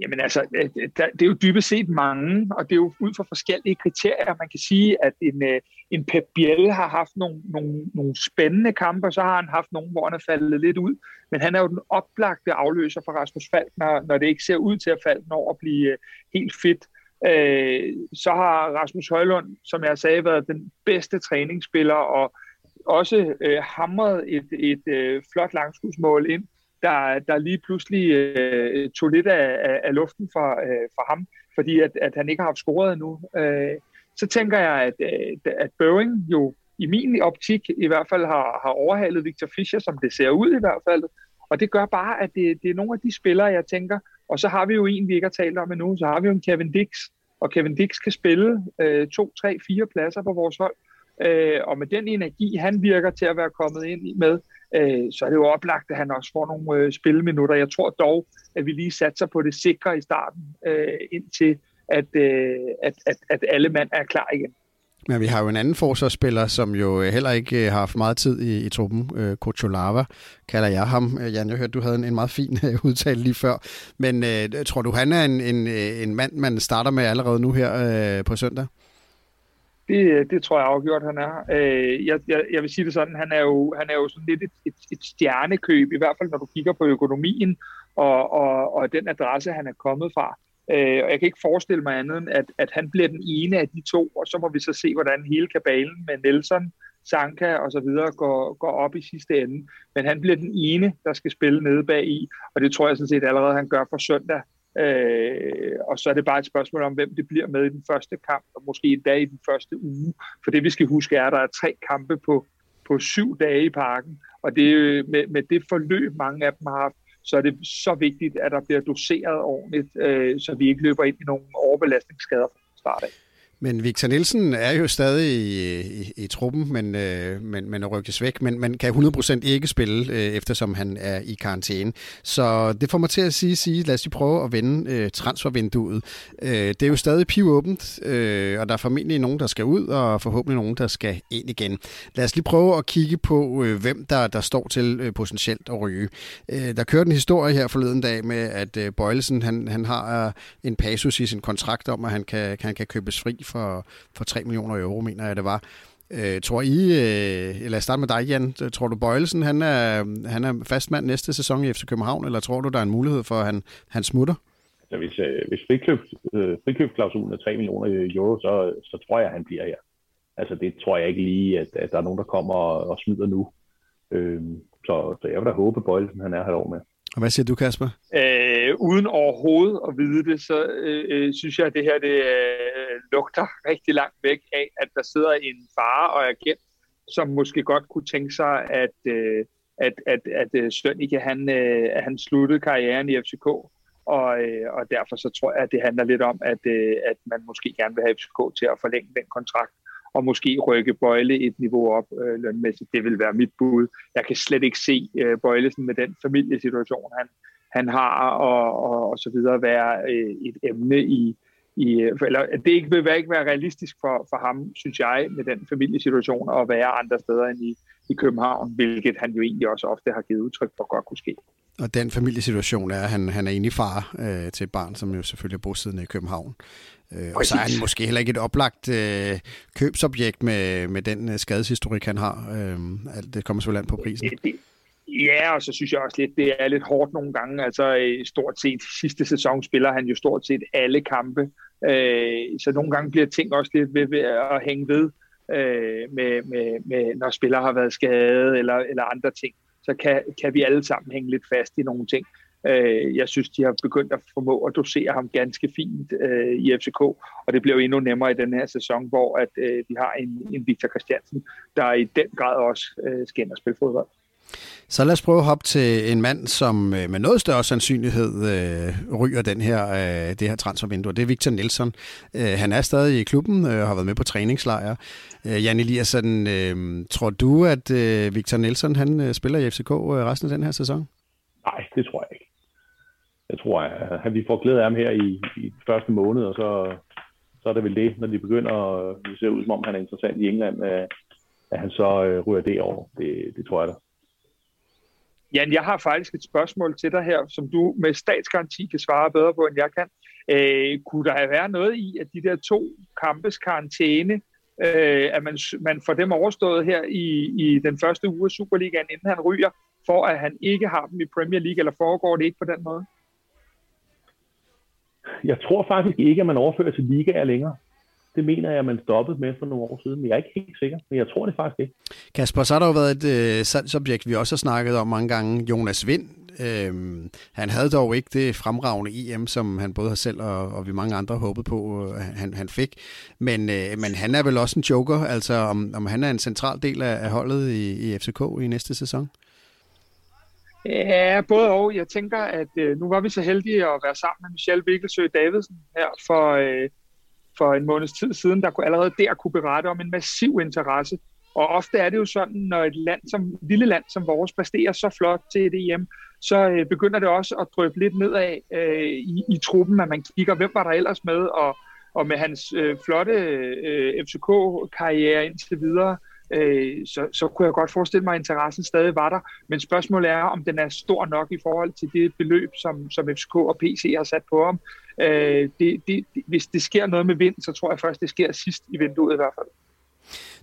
Jamen altså, øh, øh, det er jo dybest set mange, og det er jo ud fra forskellige kriterier. Man kan sige, at en, øh, en Pep Biel har haft nogle, nogle, nogle spændende kampe, og så har han haft nogle, hvor han er faldet lidt ud. Men han er jo den oplagte afløser for Rasmus Falk, når, når det ikke ser ud til at falde når at blive helt fedt. Så har Rasmus Højlund, som jeg sagde, været den bedste træningsspiller, og også hamret et, et flot langskudsmål ind der, der lige pludselig øh, tog lidt af, af luften for, øh, for ham, fordi at, at han ikke har haft scoret endnu. Øh, så tænker jeg, at, øh, at Boeing jo i min optik i hvert fald har, har overhalet Victor Fischer, som det ser ud i hvert fald. Og det gør bare, at det, det er nogle af de spillere, jeg tænker. Og så har vi jo en, vi ikke har talt om endnu, så har vi jo en Kevin Dix. Og Kevin Dix kan spille øh, to, tre, fire pladser på vores hold. Øh, og med den energi, han virker til at være kommet ind med, øh, så er det jo oplagt, at han også får nogle øh, spilleminutter. Jeg tror dog, at vi lige satser på det sikre i starten, øh, indtil at, øh, at, at, at alle mand er klar igen. Men vi har jo en anden forsvarsspiller, som jo øh, heller ikke øh, har haft meget tid i, i truppen. Øh, Kocholava kalder jeg ham. Øh, Jan, jeg hørte, du havde en, en meget fin udtale lige før. Men øh, tror du, han er en, en, en mand, man starter med allerede nu her øh, på søndag? Det, det tror jeg afgjort, han er. Øh, jeg, jeg, jeg vil sige det sådan, han er jo, han er jo sådan lidt et, et, et stjernekøb, i hvert fald når du kigger på økonomien og, og, og den adresse, han er kommet fra. Øh, og jeg kan ikke forestille mig andet end, at, at han bliver den ene af de to, og så må vi så se, hvordan hele kabalen med Nelson, Sanka og så videre går, går op i sidste ende. Men han bliver den ene, der skal spille nede bag i, og det tror jeg sådan set allerede, han gør for søndag. Øh, og så er det bare et spørgsmål om, hvem det bliver med i den første kamp, og måske endda i den første uge. For det vi skal huske er, at der er tre kampe på, på syv dage i parken, og det, med, med det forløb, mange af dem har haft, så er det så vigtigt, at der bliver doseret ordentligt, øh, så vi ikke løber ind i nogle overbelastningsskader fra start af. Men Victor Nielsen er jo stadig i, i, i truppen, men, øh, men, men er rykket væk, men man kan 100% ikke spille, øh, eftersom han er i karantæne. Så det får mig til at sige, sige lad os lige prøve at vende øh, transfervinduet. Øh, det er jo stadig pivåbent, øh, og der er formentlig nogen, der skal ud, og forhåbentlig nogen, der skal ind igen. Lad os lige prøve at kigge på, øh, hvem der, der står til øh, potentielt at ryge. Øh, der kørte en historie her forleden dag med, at øh, Bøjlesen han, han har øh, en passus i sin kontrakt om, at han kan, han kan købes fri for, for 3 millioner euro, mener jeg det var. Øh, tror I, øh, lad os starte med dig, Jan. Øh, tror du, Bøjelsen han er, han er fastmand næste sæson i FC København, eller tror du, der er en mulighed for, at han, han smutter? Altså, hvis, øh, hvis frikøb, øh, frikøbsklausulen er 3 millioner øh, euro, så, så tror jeg, han bliver her. Altså, det tror jeg ikke lige, at, at der er nogen, der kommer og, og smider nu. Øh, så, så jeg vil da håbe, at Bøjelsen han er her år med. Og hvad siger du, Kasper? Øh, uden overhovedet at vide det, så øh, øh, synes jeg, at det her det, øh, lugter rigtig langt væk af, at der sidder en far og agent, som måske godt kunne tænke sig, at, øh, at, at, at, øh, at Sønneke, han, øh, han sluttede karrieren i FCK. Og, øh, og derfor så tror jeg, at det handler lidt om, at, øh, at man måske gerne vil have FCK til at forlænge den kontrakt og måske rykke Bøjle et niveau op øh, lønmæssigt. Det vil være mit bud. Jeg kan slet ikke se øh, Bøjlesen med den familiesituation, han, han har, og, og, og så videre være øh, et emne i, i øh, eller det ikke vil ikke være realistisk for, for ham, synes jeg, med den familiesituation at være andre steder end i, i København, hvilket han jo egentlig også ofte har givet udtryk for godt kunne ske. Og den familiesituation er, at han, han er enig far øh, til et barn, som jo selvfølgelig er bosiddende i København. Øh, og så er han måske heller ikke et oplagt øh, købsobjekt med, med den øh, skadeshistorik, han har. Øh, alt det kommer selvfølgelig an på prisen. Det, det, ja, og så synes jeg også lidt, det er lidt hårdt nogle gange. Altså stort set sidste sæson spiller han jo stort set alle kampe. Øh, så nogle gange bliver ting også lidt ved, ved at hænge ved, øh, med, med, med, når spillere har været skadet eller, eller andre ting. Så kan, kan vi alle sammen hænge lidt fast i nogle ting. Øh, jeg synes, de har begyndt at formå at dosere ham ganske fint øh, i FCK, og det bliver jo endnu nemmere i den her sæson, hvor at øh, vi har en, en Victor Christiansen, der i den grad også øh, skal ind og spille fodbold. Så lad os prøve at hoppe til en mand, som øh, med noget større sandsynlighed øh, ryger den her, øh, det her transfervindue. Det er Victor Nielsen. Øh, han er stadig i klubben øh, og har været med på træningslejre. Øh, Jan Eliasson, øh, tror du, at øh, Victor Nielsen han, øh, spiller i FCK øh, resten af den her sæson? Nej, det tror jeg jeg tror, at vi får glæde af ham her i, i de første måned, og så, så er det vel det, når de begynder at se ud, som om han er interessant i England, at, at han så øh, ryger det over. Det, det tror jeg da. Jan, jeg har faktisk et spørgsmål til dig her, som du med statsgaranti kan svare bedre på, end jeg kan. Øh, kunne der være noget i, at de der to kampes karantæne, øh, at man, man får dem overstået her i, i den første uge af Superligaen, inden han ryger, for at han ikke har dem i Premier League, eller foregår det ikke på den måde? Jeg tror faktisk ikke, at man overfører til ligaer længere. Det mener jeg, at man stoppede med for nogle år siden, men jeg er ikke helt sikker. Men jeg tror det faktisk ikke. Kasper, så har der jo været et øh, salgsobjekt, vi også har snakket om mange gange. Jonas Vind. Øhm, han havde dog ikke det fremragende EM, som han både har selv og, og vi mange andre håbet på, øh, han, han fik. Men, øh, men han er vel også en joker, altså om, om han er en central del af, af holdet i, i FCK i næste sæson? Ja, både og. Jeg tænker, at øh, nu var vi så heldige at være sammen med Michelle Vikkelsø Davidsen her for, øh, for en måneds tid siden, der kunne allerede der kunne berette om en massiv interesse. Og ofte er det jo sådan, når et land som, et lille land som vores præsterer så flot til et EM, så øh, begynder det også at drøbe lidt nedad øh, i, i truppen, at man kigger, hvem var der ellers med, og, og med hans øh, flotte øh, FCK-karriere indtil videre, øh, så, så kunne jeg godt forestille mig, at interessen stadig var der. Men spørgsmålet er, om den er stor nok i forhold til det beløb, som, som FCK og PC har sat på ham. Øh, det, det, hvis det sker noget med vind, så tror jeg først, det sker sidst i vinduet i hvert fald.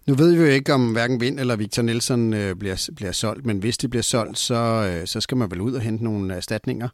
Nu ved vi jo ikke, om hverken Vind eller Victor Nielsen øh, bliver, bliver solgt, men hvis de bliver solgt, så, øh, så skal man vel ud og hente nogle erstatninger?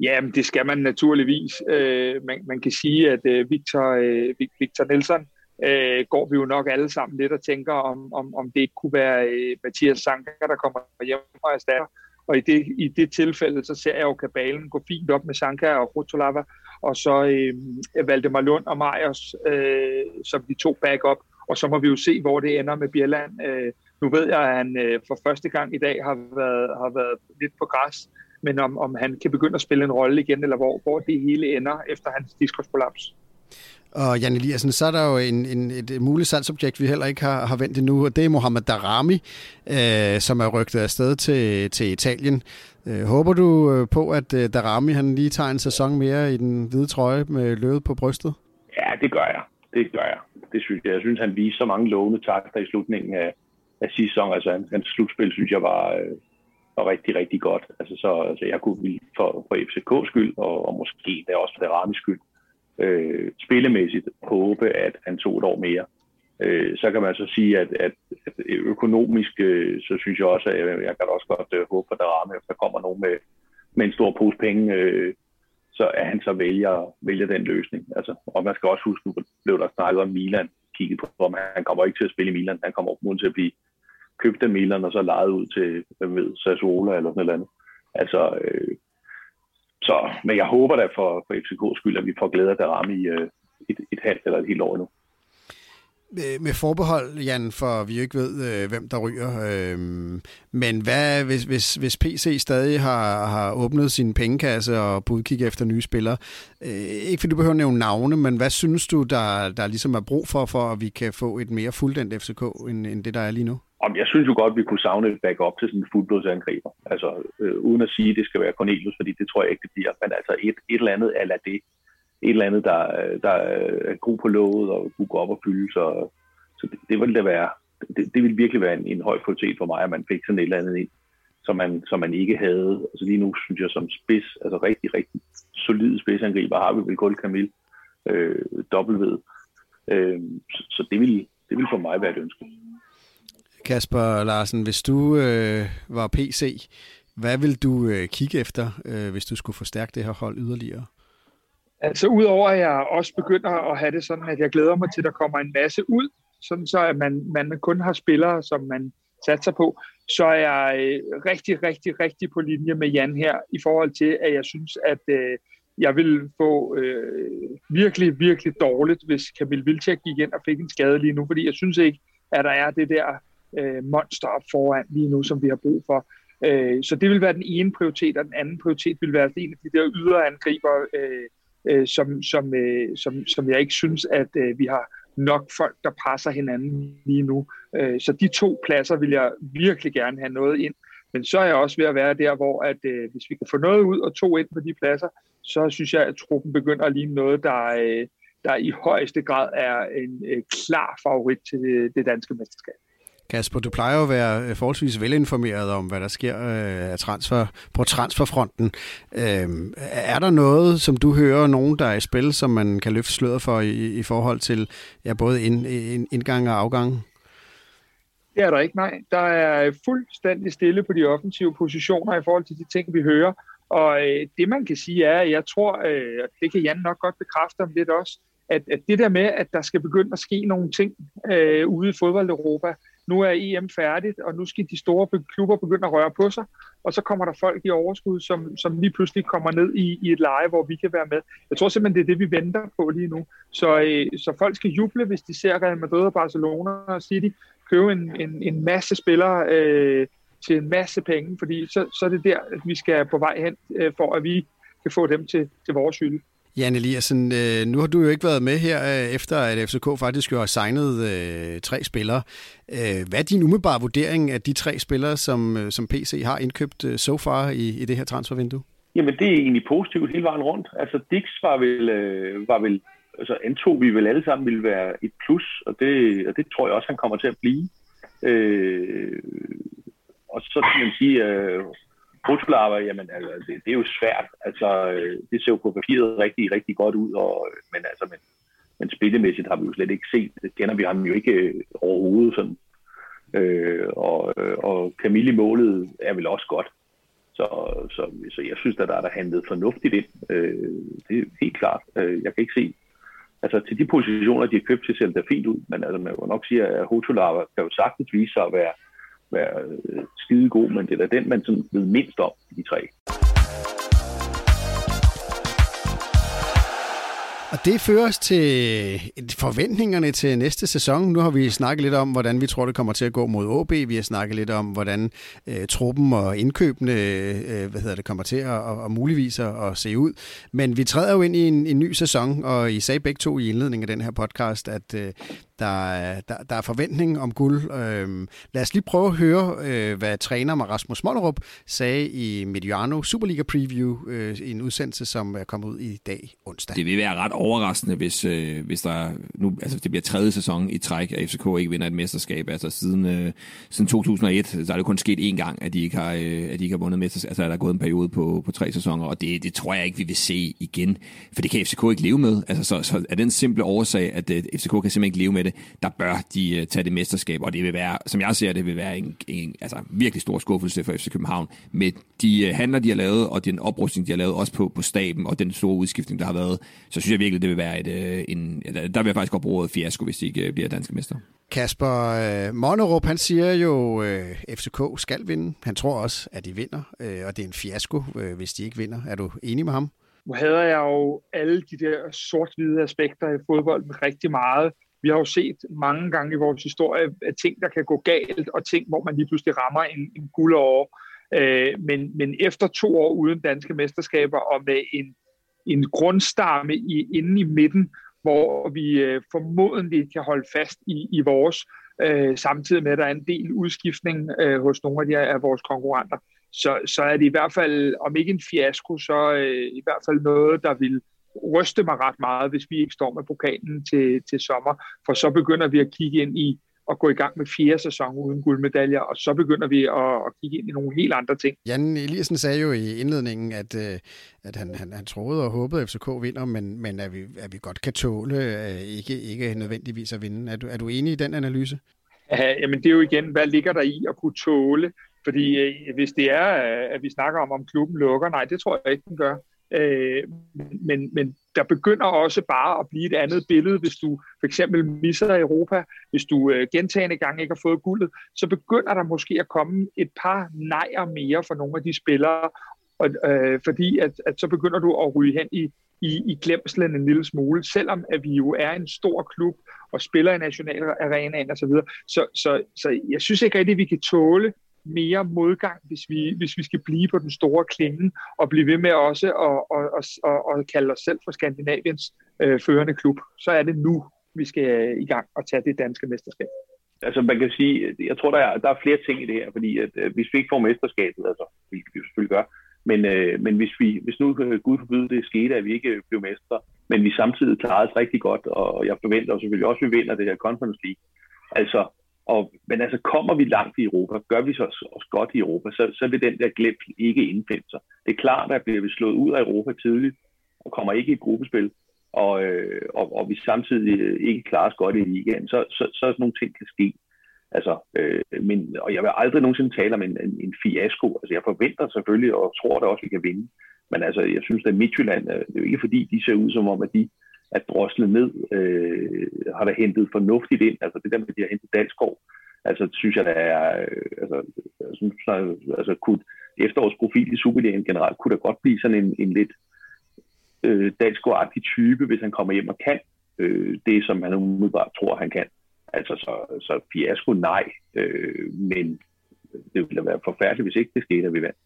Ja, det skal man naturligvis. Øh, man, man kan sige, at øh, Victor, øh, Victor Nielsen øh, går vi jo nok alle sammen lidt og tænker, om, om, om det ikke kunne være øh, Mathias Sanka, der kommer hjem og erstatter. Og i det, i det tilfælde, så ser jeg jo kabalen gå fint op med Sanka og Rotolava, og så øh, Valdemar Lund og Majers øh, som de to backup. Og så må vi jo se, hvor det ender med Bjelland. Øh, nu ved jeg, at han øh, for første gang i dag har været, har været lidt på græs, men om, om han kan begynde at spille en rolle igen, eller hvor, hvor det hele ender efter hans diskusprolaps. Og Jan Eliassen, så er der jo en, en, et muligt salgsobjekt, vi heller ikke har, har vendt endnu, og det er Mohamed Darami, øh, som er rygtet afsted til, til Italien. Øh, håber du øh, på, at øh, Darami han lige tager en sæson mere i den hvide trøje med løvet på brystet? Ja, det gør jeg. Det gør jeg. Det synes jeg. Jeg synes, han viste så mange lovende takter i slutningen af, af sæsonen. Altså, hans, hans slutspil, synes jeg, var, øh, var rigtig, rigtig godt. Altså, så altså, jeg kunne for, for FCK's skyld, og, og måske der også for Daramis skyld, øh, spillemæssigt håbe, at han tog et år mere. Øh, så kan man så sige, at, at, at økonomisk, øh, så synes jeg også, at jeg, jeg kan også godt øh, håbe, at der, rammer, at der kommer nogen med, med en stor pose penge, øh, så at han så vælger, vælger den løsning. Altså, og man skal også huske, nu blev der snakket om Milan, kigget på, om han kommer ikke til at spille i Milan, han kommer op til at blive købt af Milan, og så lejet ud til, hvem ved, Sassuolo eller sådan noget Altså, øh, så, men jeg håber da for, for FCK's skyld, at vi får glæde af Darami i øh, et, et halvt eller et helt år endnu. Med forbehold, Jan, for vi jo ikke ved, øh, hvem der ryger. Øh, men hvad, hvis, hvis, hvis PC stadig har, har åbnet sin pengekasse og på udkig efter nye spillere, øh, ikke fordi du behøver at nævne navne, men hvad synes du, der, der ligesom er brug for, for at vi kan få et mere fuldendt FCK, end, end det, der er lige nu? Om jeg synes jo godt, at vi kunne savne et backup til sådan en fuldblodsangriber. Altså, øh, uden at sige, at det skal være Cornelius, fordi det tror jeg ikke, det bliver. Men altså et, et eller andet ala det. Et eller andet, der, der er god på låget og kunne gå op og fylde. Så, så det, det ville det være. Det, det ville virkelig være en, en høj kvalitet for mig, at man fik sådan et eller andet ind, som man, som man ikke havde. Altså lige nu synes jeg som spids, altså rigtig, rigtig solide spidsangriber, har vi vel kun Camille øh, dobbelt Øh, så, så det ville, det ville for mig være et ønske. Kasper Larsen, hvis du øh, var PC, hvad vil du øh, kigge efter, øh, hvis du skulle forstærke det her hold yderligere? Altså udover at jeg også begynder at have det sådan, at jeg glæder mig til, at der kommer en masse ud, sådan så at man, man kun har spillere, som man satser på, så er jeg øh, rigtig, rigtig, rigtig på linje med Jan her, i forhold til, at jeg synes, at øh, jeg vil få øh, virkelig, virkelig dårligt, hvis Kamil Vilcek gik ind og fik en skade lige nu, fordi jeg synes ikke, at der er det der øh, monster op foran lige nu, som vi har brug for. Øh, så det vil være den ene prioritet, og den anden prioritet vil være altså en af de der ydre angriber, øh, øh, som, som, øh, som, som jeg ikke synes, at øh, vi har nok folk, der passer hinanden lige nu. Øh, så de to pladser vil jeg virkelig gerne have noget ind. Men så er jeg også ved at være der, hvor at, øh, hvis vi kan få noget ud og to ind på de pladser, så synes jeg, at truppen begynder at ligne noget, der, øh, der i højeste grad er en øh, klar favorit til det, det danske mesterskab. Kasper, du plejer jo at være øh, forholdsvis velinformeret om, hvad der sker øh, af transfer, på transferfronten. Øhm, er der noget, som du hører, nogen der er i spil, som man kan løfte sløret for i, i forhold til ja, både ind, ind, indgang og afgang? Det er der ikke, nej. Der er fuldstændig stille på de offensive positioner i forhold til de ting, vi hører. Og øh, det man kan sige er, at jeg tror, øh, det kan Jan nok godt bekræfte om lidt også, at, at det der med, at der skal begynde at ske nogle ting øh, ude i fodbold-Europa, nu er EM færdigt, og nu skal de store klubber begynde at røre på sig, og så kommer der folk i overskud, som, som lige pludselig kommer ned i, i et leje, hvor vi kan være med. Jeg tror simpelthen, det er det, vi venter på lige nu. Så, øh, så folk skal juble, hvis de ser Real Madrid og Barcelona og City købe en, en, en masse spillere øh, til en masse penge, fordi så, så er det der, at vi skal på vej hen, øh, for at vi kan få dem til, til vores hylde. Jan Eliassen, øh, nu har du jo ikke været med her, øh, efter at FCK faktisk jo har signet øh, tre spillere. Øh, hvad er din umiddelbare vurdering af de tre spillere, som, øh, som PC har indkøbt øh, so far i, i det her transfervindue? Jamen, det er egentlig positivt hele vejen rundt. Altså, Dix var vel, øh, var vel altså antog vi vel alle sammen ville være et plus, og det, og det tror jeg også, han kommer til at blive. Øh, og så kan man sige, øh, Rotolava, jamen altså, det, det, er jo svært. Altså, øh, det ser jo på papiret rigtig, rigtig godt ud, og, øh, men altså, men, men spillemæssigt har vi jo slet ikke set. Det kender vi ham jo ikke øh, overhovedet sådan. Øh, og, og Camille målet er vel også godt. Så, så, så jeg synes, at der er der handlet fornuftigt ind. Øh, det er helt klart. Øh, jeg kan ikke se, altså til de positioner, de har købt til, ser det fint ud, men altså, man må nok sige, at Hotolava kan jo sagtens vise sig at være, være øh, skide god, men det er da den, man sådan ved mindst om, de tre. Og det fører os til forventningerne til næste sæson. Nu har vi snakket lidt om, hvordan vi tror, det kommer til at gå mod OB. Vi har snakket lidt om, hvordan øh, truppen og indkøbene øh, hvad hedder det, kommer til at, og, og muligvis at, at se ud. Men vi træder jo ind i en, en ny sæson, og I sagde begge to i indledningen af den her podcast, at øh, der, der, der er forventning om guld. Øhm, lad os lige prøve at høre, øh, hvad træner Rasmus Mollerup sagde i Mediano Superliga Preview, øh, i en udsendelse, som er kommet ud i dag onsdag. Det vil være ret overraskende, hvis, øh, hvis der nu, altså det bliver tredje sæson i træk, at FCK ikke vinder et mesterskab. Altså siden, øh, siden 2001, så er det kun sket én gang, at de ikke har, øh, at de ikke har vundet mesterskab. Altså er der gået en periode på, på tre sæsoner, og det, det tror jeg ikke, vi vil se igen. For det kan FCK ikke leve med. Altså så, så er den simple årsag, at øh, FCK kan simpelthen ikke leve med det, der bør de uh, tage det mesterskab, og det vil være, som jeg ser det, vil være en, en altså, virkelig stor skuffelse for FC København. Med de uh, handler, de har lavet, og den oprustning, de har lavet, også på, på staben, og den store udskiftning, der har været, så synes jeg virkelig, det vil være et, uh, en, der vil jeg faktisk godt bruge ordet fiasko, hvis de ikke uh, bliver danske mester. Kasper Monerup, han siger jo, uh, FCK skal vinde. Han tror også, at de vinder, og det er en fiasko, hvis de ikke vinder. Er du enig med ham? Nu hader jeg jo alle de der sort-hvide aspekter i fodbold rigtig meget. Vi har jo set mange gange i vores historie at ting, der kan gå galt, og ting, hvor man lige pludselig rammer en, en guldår. Øh, men, men efter to år uden danske mesterskaber og med en, en grundstamme i, inde i midten, hvor vi øh, formodentlig kan holde fast i, i vores, øh, samtidig med, at der er en del udskiftning øh, hos nogle af, de, af vores konkurrenter, så, så er det i hvert fald, om ikke en fiasko, så øh, i hvert fald noget, der vil ryste mig ret meget, hvis vi ikke står med pokalen til, til sommer, for så begynder vi at kigge ind i at gå i gang med fjerde sæson uden guldmedaljer, og så begynder vi at, at kigge ind i nogle helt andre ting. Jan Eliassen sagde jo i indledningen, at, øh, at han, han, han troede og håbede, at FCK vinder, men, men at, vi, at vi godt kan tåle øh, ikke, ikke nødvendigvis at vinde. Er du, er du enig i den analyse? Ja, jamen det er jo igen, hvad ligger der i at kunne tåle? Fordi øh, hvis det er, at vi snakker om, om klubben lukker, nej, det tror jeg ikke, den gør. Øh, men, men der begynder også bare at blive et andet billede, hvis du for eksempel misser Europa, hvis du øh, gentagende gange ikke har fået guldet, så begynder der måske at komme et par nejer mere for nogle af de spillere, og, øh, fordi at, at så begynder du at ryge hen i, i, i glemslen en lille smule, selvom at vi jo er en stor klub og spiller i nationalarenaen osv. Så, så, så, så jeg synes ikke rigtigt, at vi kan tåle mere modgang, hvis vi, hvis vi skal blive på den store klinge og blive ved med også at, at, at, at, at kalde os selv for Skandinaviens øh, førende klub. Så er det nu, vi skal øh, i gang og tage det danske mesterskab. Altså man kan sige, jeg tror, der er, der er flere ting i det her, fordi at, øh, hvis vi ikke får mesterskabet, altså hvilket vi selvfølgelig gør, men, øh, men hvis, vi, hvis nu øh, Gud forbyde det skete, at vi ikke øh, blev mestre, men vi samtidig klarede os rigtig godt, og jeg forventer selvfølgelig også, at vi vinder det her Conference League, altså og, men altså, kommer vi langt i Europa, gør vi så os godt i Europa, så, så vil den der glemt ikke indfinde sig. Det er klart, at bliver vi slået ud af Europa tidligt, og kommer ikke i et gruppespil, og, øh, og, og vi samtidig ikke klarer os godt i ligaen, så, så, så sådan nogle ting kan ske. Altså, øh, men, og jeg vil aldrig nogensinde tale om en, en, en fiasko. Altså, jeg forventer selvfølgelig, og tror da også, at vi kan vinde. Men altså, jeg synes, at Midtjylland, øh, det er jo ikke fordi, de ser ud som om, at de at drosle ned, øh, har der hentet fornuftigt ind. Altså, det der med, at de har hentet Dalsgaard, altså, synes jeg, der er, øh, altså, altså, synes, altså, kunne efterårsprofil i Superligaen generelt, kunne der godt blive sådan en, en lidt øh, dalsgaard type, hvis han kommer hjem og kan øh, det, som han umiddelbart tror, han kan. Altså, så, så fiasko nej, øh, men det ville være forfærdeligt, hvis ikke det skete, at vi vandt.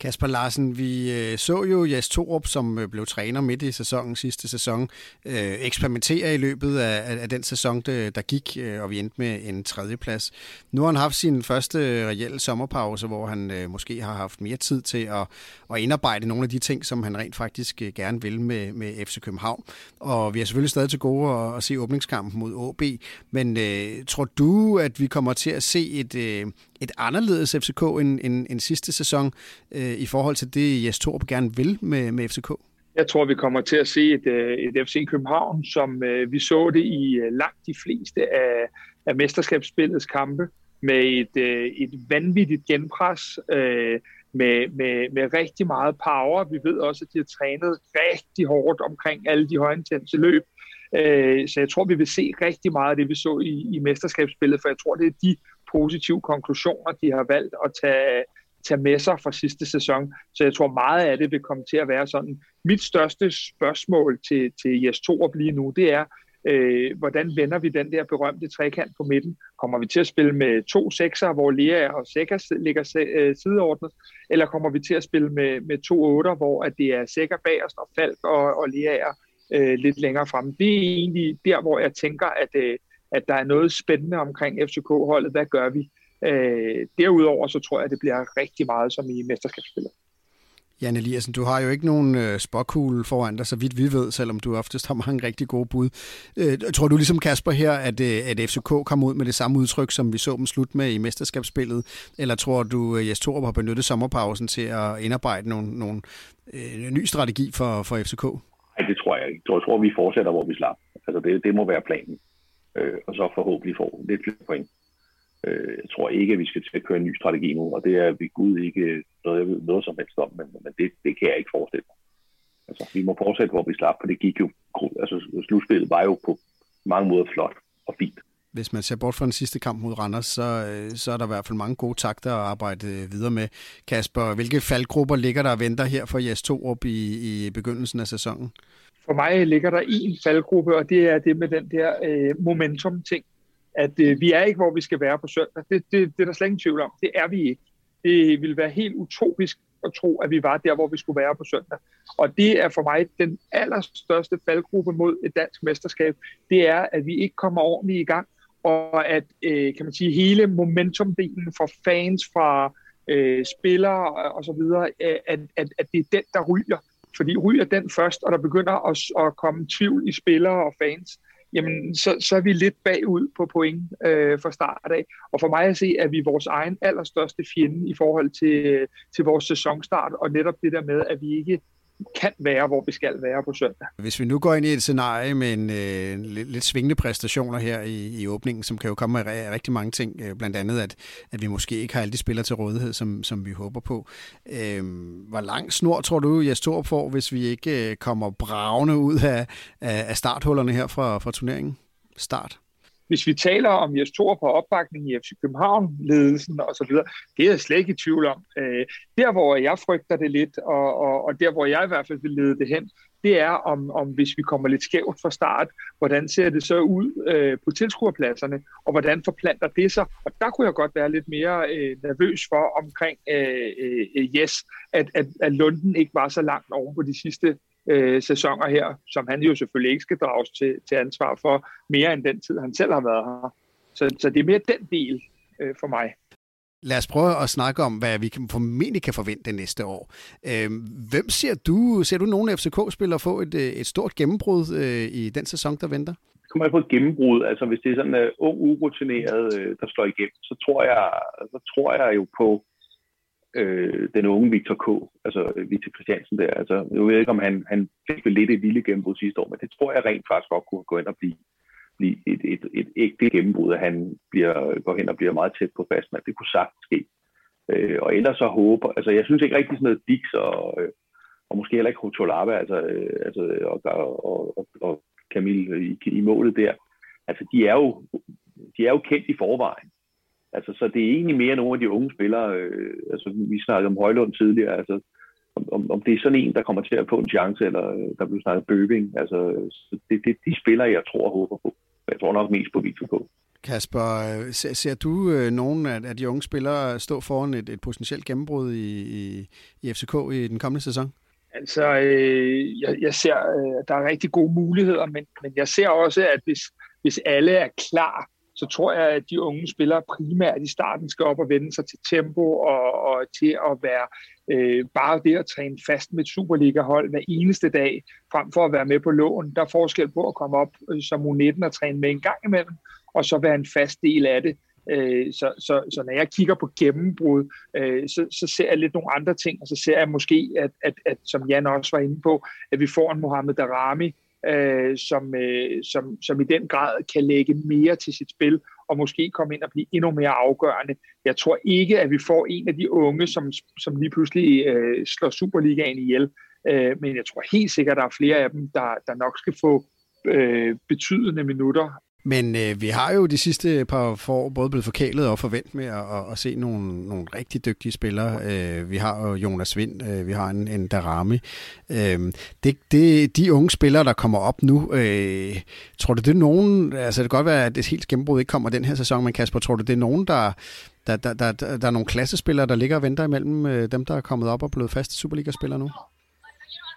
Kasper Larsen, vi øh, så jo Jes Torup, som øh, blev træner midt i sæsonen sidste sæson, øh, eksperimentere i løbet af, af den sæson, der gik, øh, og vi endte med en tredjeplads. Nu har han haft sin første reelle sommerpause, hvor han øh, måske har haft mere tid til at, at indarbejde nogle af de ting, som han rent faktisk øh, gerne vil med, med FC København. Og vi har selvfølgelig stadig til gode at, at se åbningskampen mod AB, men øh, tror du, at vi kommer til at se et, øh, et anderledes FCK end, end, end sidste sæson øh, i forhold til det, Jes Torp gerne vil med, med FCK? Jeg tror, vi kommer til at se et, øh, et FC København, som øh, vi så det i øh, langt de fleste af, af mesterskabsspillets kampe, med et, øh, et vanvittigt genpres, øh, med, med, med rigtig meget power. Vi ved også, at de har trænet rigtig hårdt omkring alle de højintense løb. Øh, så jeg tror, vi vil se rigtig meget af det, vi så i, i mesterskabsspillet, for jeg tror, det er de positive konklusioner, de har valgt at tage, tage med sig fra sidste sæson. Så jeg tror meget af det vil komme til at være sådan. Mit største spørgsmål til, til Jes Torup lige nu, det er, øh, hvordan vender vi den der berømte trekant på midten? Kommer vi til at spille med to sekser, hvor Lea og Sækker ligger øh, sideordnet, eller kommer vi til at spille med, med to otter, hvor at det er Sækker bagerst og Falk og, og Lea er øh, lidt længere frem? Det er egentlig der, hvor jeg tænker, at, øh, at der er noget spændende omkring FCK-holdet. Hvad gør vi? Øh, derudover så tror jeg, at det bliver rigtig meget som i mesterskabsspillet. Jan Eliassen, du har jo ikke nogen øh, spåkugle foran dig, så vidt vi ved, selvom du oftest har mange rigtig gode bud. Øh, tror du ligesom Kasper her, at, øh, at FCK kommer ud med det samme udtryk, som vi så dem slut med i mesterskabsspillet? Eller tror du, at Jes Torup har benyttet sommerpausen til at indarbejde nogle, nogle øh, ny strategi for, for FCK? Nej, det tror jeg ikke. Jeg tror, vi fortsætter, hvor vi slap. Altså, det, det må være planen øh, og så forhåbentlig få lidt flere point. Øh, jeg tror ikke, at vi skal til at køre en ny strategi nu, og det er vi Gud ikke noget, jeg ved noget som helst om, men, men det, det kan jeg ikke forestille mig. Altså, vi må fortsætte, hvor vi slap, for det gik jo, altså slutspillet var jo på mange måder flot og fint. Hvis man ser bort fra den sidste kamp mod Randers, så, øh, så er der i hvert fald mange gode takter at arbejde øh, videre med. Kasper, hvilke faldgrupper ligger der og venter her for Jes op i, i begyndelsen af sæsonen? For mig ligger der en faldgruppe, og det er det med den der øh, momentum-ting. At øh, vi er ikke, hvor vi skal være på søndag. Det, det, det er der slet ingen tvivl om. Det er vi ikke. Det ville være helt utopisk at tro, at vi var der, hvor vi skulle være på søndag. Og det er for mig den allerstørste faldgruppe mod et dansk mesterskab. Det er, at vi ikke kommer ordentligt i gang, og at øh, kan man sige, hele momentumdelen for fans, fra øh, spillere og så videre, øh, at, at, at det er den, der ryger. Fordi ryger den først, og der begynder at, at komme tvivl i spillere og fans, jamen så, så er vi lidt bagud på point øh, fra start af. Og for mig at se, at vi er vores egen allerstørste fjende i forhold til, øh, til vores sæsonstart, og netop det der med, at vi ikke kan være, hvor vi skal være på søndag. Hvis vi nu går ind i et scenarie med en øh, lidt, lidt svingende præstationer her i, i åbningen, som kan jo komme med rigtig mange ting, øh, blandt andet at, at vi måske ikke har alle de spillere til rådighed, som, som vi håber på. Øh, hvor lang snor tror du, jeg står på, hvis vi ikke øh, kommer bravende ud af, af, af starthullerne her fra, fra turneringen? Start. Hvis vi taler om Jes Thor på opbakning i FC København-ledelsen osv., det er jeg slet ikke i tvivl om. Øh, der, hvor jeg frygter det lidt, og, og, og der, hvor jeg i hvert fald vil lede det hen, det er, om, om hvis vi kommer lidt skævt fra start, hvordan ser det så ud øh, på tilskuerpladserne, og hvordan forplanter det sig? Og der kunne jeg godt være lidt mere øh, nervøs for omkring øh, øh, yes, at, at, at Lunden ikke var så langt oven på de sidste øh, sæsoner her, som han jo selvfølgelig ikke skal drages til, til ansvar for mere end den tid, han selv har været her. Så, så det er mere den del øh, for mig. Lad os prøve at snakke om, hvad vi formentlig kan forvente næste år. Øh, hvem ser du, ser du nogle FCK-spillere få et, øh, et stort gennembrud øh, i den sæson, der venter? kommer jeg få et gennembrud. Altså hvis det er sådan en uh, ung, urutineret, uh, der slår igennem, så tror jeg, så tror jeg jo på øh, den unge Victor K., altså øh, Victor Christiansen der. Altså, jeg ved ikke, om han, han fik lidt et lille gennembrud sidste år, men det tror jeg rent faktisk godt kunne gå ind og blive, blive et, et, et ægte gennembrud, at han bliver, går hen og bliver meget tæt på fastmand. Det kunne sagtens ske. Øh, og ellers så håber, altså jeg synes ikke rigtig sådan noget Dix og, øh, og måske heller ikke Hotolaba, altså, øh, altså og, og, og, og Camille i, i målet der, altså de er jo, de er jo kendt i forvejen. Altså, så det er egentlig mere nogle af de unge spillere, øh, altså vi snakkede om Højlund tidligere, altså om, om det er sådan en, der kommer til at få en chance, eller øh, der bliver snakket Bøving, altså det, det de spillere, jeg tror og håber på. Jeg tror nok mest på Victor på. Kasper, øh, ser, ser du øh, nogen af, de unge spillere stå foran et, et potentielt gennembrud i, i, i FCK i den kommende sæson? Altså, øh, jeg, jeg ser, øh, der er rigtig gode muligheder, men, men jeg ser også, at hvis, hvis alle er klar, så tror jeg, at de unge spillere primært i starten skal op og vende sig til tempo og, og til at være øh, bare det at træne fast med et Superliga-hold hver eneste dag, frem for at være med på lån. Der er forskel på at komme op øh, som U19 og træne med en gang imellem, og så være en fast del af det. Øh, så, så, så når jeg kigger på gennembrud, øh, så, så ser jeg lidt nogle andre ting, og så ser jeg måske, at, at, at som Jan også var inde på, at vi får en Mohamed Darami, øh, som, øh, som, som i den grad kan lægge mere til sit spil, og måske komme ind og blive endnu mere afgørende. Jeg tror ikke, at vi får en af de unge, som, som lige pludselig øh, slår Superligaen ihjel, øh, men jeg tror helt sikkert, at der er flere af dem, der, der nok skal få øh, betydende minutter men øh, vi har jo de sidste par år både blevet forkælet og forventet med at, at, at se nogle, nogle rigtig dygtige spillere. Øh, vi har jo Jonas Vind, øh, vi har en, en Darami. Øh, det, det, de unge spillere, der kommer op nu, øh, tror du det er nogen, altså det kan godt være, at det helt gennembrud ikke kommer den her sæson, men Kasper, tror du det er nogen, der, der, der, der, der, der er nogle klassespillere, der ligger og venter imellem øh, dem, der er kommet op og blevet faste Superliga-spillere nu?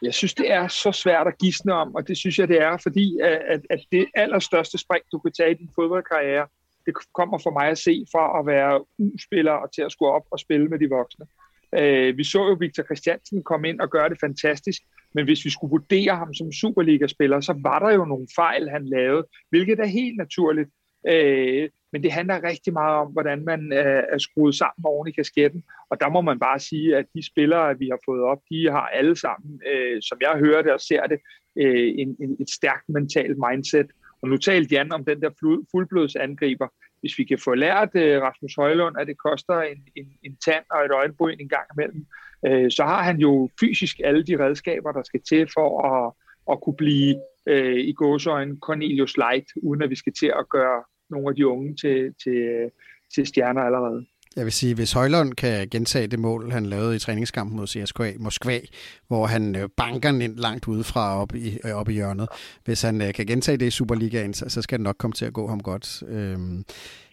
Jeg synes, det er så svært at gisne om, og det synes jeg, det er, fordi at, at det allerstørste spring, du kan tage i din fodboldkarriere, det kommer for mig at se fra at være U-spiller og til at skulle op og spille med de voksne. Øh, vi så jo Victor Christiansen komme ind og gøre det fantastisk, men hvis vi skulle vurdere ham som Superliga-spiller, så var der jo nogle fejl, han lavede, hvilket er helt naturligt. Øh, men det handler rigtig meget om, hvordan man øh, er skruet sammen oven i kasketten. Og der må man bare sige, at de spillere, vi har fået op, de har alle sammen, øh, som jeg hører det og ser det, øh, en, en, et stærkt mentalt mindset. Og nu talte Jan om den der fuldblodsangriber. Hvis vi kan få lært øh, Rasmus Højlund, at det koster en, en, en tand og et øjenbryn en gang imellem, øh, så har han jo fysisk alle de redskaber, der skal til for at, at kunne blive øh, i gåsøjne Cornelius Light, uden at vi skal til at gøre nogle af de unge til, til, til stjerner allerede. Jeg vil sige, hvis Højlund kan gentage det mål, han lavede i træningskampen mod CSKA Moskva, hvor han øh, banker den ind langt udefra op i, øh, op i hjørnet. Hvis han øh, kan gentage det i Superligaen, så, så skal det nok komme til at gå ham godt. Øhm,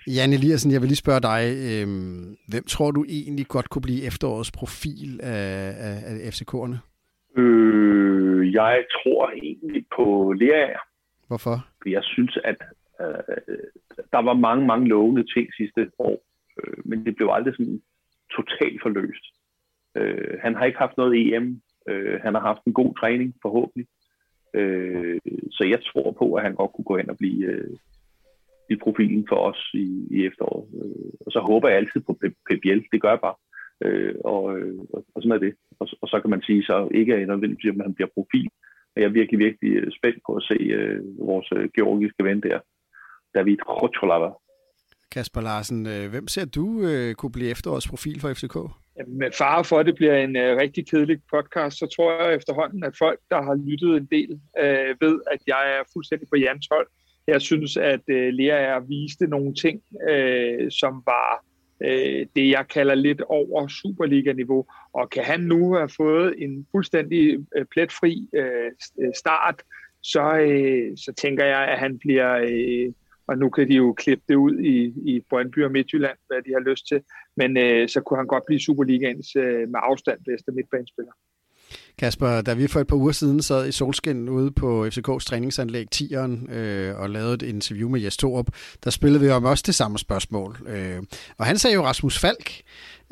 Jan Eliassen, jeg vil lige spørge dig, øhm, hvem tror du egentlig godt kunne blive efterårets profil af, af, af FCK'erne? Øh, jeg tror egentlig på Lea. Hvorfor? Jeg synes, at øh, der var mange, mange lovende ting sidste år, øh, men det blev aldrig sådan totalt forløst. Øh, han har ikke haft noget EM. Øh, han har haft en god træning, forhåbentlig. Øh, så jeg tror på, at han godt kunne gå ind og blive, øh, i profilen for os i, i efteråret. Øh, og så håber jeg altid på Pep Det gør jeg bare. Øh, og, øh, og sådan er det. Og, og så kan man sige, så ikke er nødvendigvis, at han bliver profil. Men jeg er virkelig, virkelig øh, spændt på at se øh, vores øh, georgiske ven der, David Rocholava. Kasper Larsen, øh, hvem ser du øh, kunne blive efterårets profil for FCK? Med fare for, at det bliver en øh, rigtig kedelig podcast, så tror jeg efterhånden, at folk, der har lyttet en del, øh, ved, at jeg er fuldstændig på Jans hold. Jeg synes, at øh, Lea er viste nogle ting, øh, som var øh, det, jeg kalder lidt over Superliga-niveau. Og kan han nu have fået en fuldstændig øh, pletfri øh, start, så, øh, så tænker jeg, at han bliver... Øh, og nu kan de jo klippe det ud i, i Brøndby og Midtjylland, hvad de har lyst til. Men øh, så kunne han godt blive Superligaens øh, med afstand bedste midtbanespiller. Kasper, da vi for et par uger siden sad i solskin ude på FCK's træningsanlæg Tieren øh, og lavede et interview med Jes Torup, der spillede vi om også det samme spørgsmål. Øh, og han sagde jo Rasmus Falk,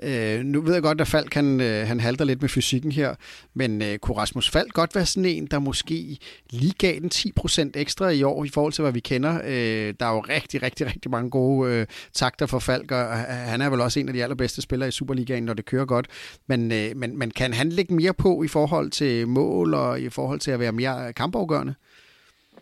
Øh, nu ved jeg godt, at Falk han, øh, han halter lidt med fysikken her, men øh, kunne Rasmus Falk godt være sådan en, der måske lige gav den 10% ekstra i år i forhold til, hvad vi kender? Øh, der er jo rigtig, rigtig, rigtig mange gode øh, takter for Falk, og øh, han er vel også en af de allerbedste spillere i Superligaen, når det kører godt. Men, øh, men, men kan han lægge mere på i forhold til mål og i forhold til at være mere kampafgørende?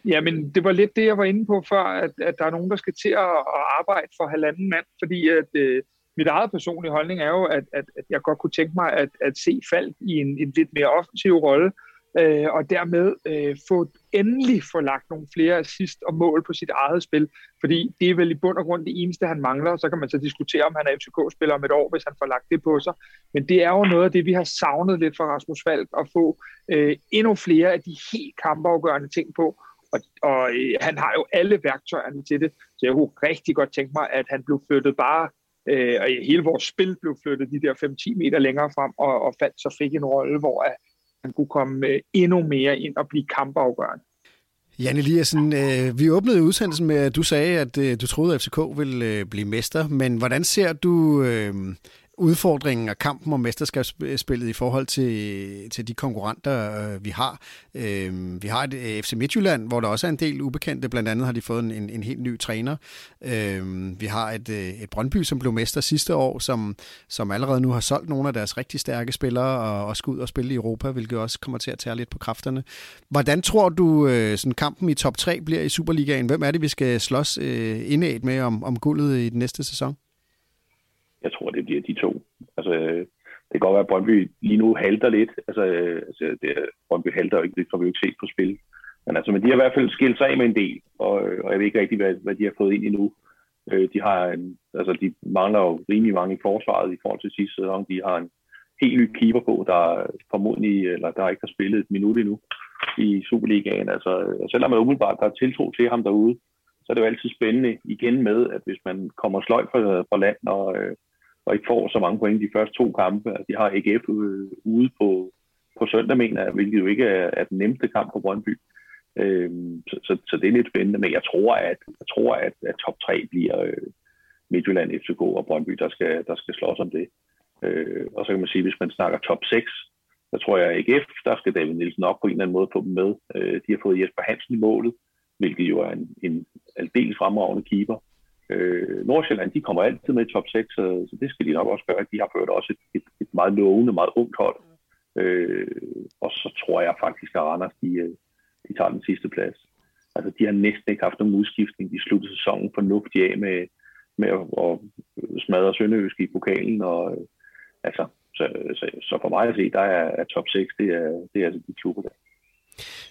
Ja, men det var lidt det, jeg var inde på før, at, at der er nogen, der skal til at, at arbejde for halvanden mand, fordi at øh, mit eget personlige holdning er jo, at, at, at jeg godt kunne tænke mig at, at se Falk i en, en lidt mere offensiv rolle, øh, og dermed øh, få endelig få lagt nogle flere assist og mål på sit eget spil, fordi det er vel i bund og grund det eneste, han mangler, så kan man så diskutere, om han er FCK-spiller om et år, hvis han får lagt det på sig, men det er jo noget af det, vi har savnet lidt fra Rasmus Falk, at få øh, endnu flere af de helt kampafgørende ting på, og, og øh, han har jo alle værktøjerne til det, så jeg kunne rigtig godt tænke mig, at han blev flyttet bare, øh, og hele vores spil blev flyttet de der 5-10 meter længere frem, og, og fandt så fik en rolle, hvor at han kunne komme øh, endnu mere ind og blive kampafgørende. Jan Eliassen, øh, vi åbnede udsendelsen med, at du sagde, at øh, du troede, at FCK ville øh, blive mester, men hvordan ser du øh, udfordringen og kampen om mesterskabsspillet i forhold til, til de konkurrenter, vi har. Øh, vi har øhm, et øh, FC Midtjylland, hvor der også er en del ubekendte. Blandt andet har de fået en, en, en helt ny træner. Øh, vi har et, øh, et Brøndby, som blev mester sidste år, som, som allerede nu har solgt nogle af deres rigtig stærke spillere og, og skal ud og spille i Europa, hvilket også kommer til at tage lidt på kræfterne. Hvordan tror du, øh, sådan kampen i top 3 bliver i Superligaen? Hvem er det, vi skal slås øh, indad med om, om guldet i den næste sæson? Jeg tror, det bliver de to. Altså, øh, det kan godt være, at Brøndby lige nu halter lidt. Altså, øh, altså det, Brøndby halter jo ikke, det får vi jo ikke set på spil. Men, altså, men de har i hvert fald skilt sig af med en del, og, øh, og jeg ved ikke rigtig, hvad, hvad de har fået ind endnu. Øh, de, har en, altså, de mangler jo rimelig mange i forsvaret i forhold til sidste sæson. De har en helt ny keeper på, der formodentlig, eller der ikke har spillet et minut endnu i Superligaen. Altså, selvom man umiddelbart der er tiltro til ham derude, så er det jo altid spændende igen med, at hvis man kommer sløjt fra, fra land og, øh, og ikke får så mange point de første to kampe. Altså, de har AGF øh, ude på, på søndag, mener jeg, hvilket jo ikke er, er den nemmeste kamp for Brøndby. Øhm, så, så, så det er lidt spændende, men jeg tror, at, jeg tror, at, at top 3 bliver øh, Midtjylland, FCK og Brøndby, der skal, der skal slås om det. Øh, og så kan man sige, hvis man snakker top 6, så tror jeg, at AGF, der skal David Nielsen op på en eller anden måde få dem med. Øh, de har fået Jesper Hansen i målet, hvilket jo er en, en aldeles fremragende keeper. Øh, Nordsjælland, de kommer altid med i top 6, så, så det skal de nok også gøre. De har ført også et, et, et meget lovende, meget ungt hold. Øh, og så tror jeg faktisk, at Randers, de, øh, de tager den sidste plads. Altså, de har næsten ikke haft nogen udskiftning. De sluttede sæsonen fornuftigt af med, med at, at smadre Sønderøske i pokalen. Og, øh, altså, så, så, så, for mig at se, der er, er top 6, det er, det er altså de klubber der.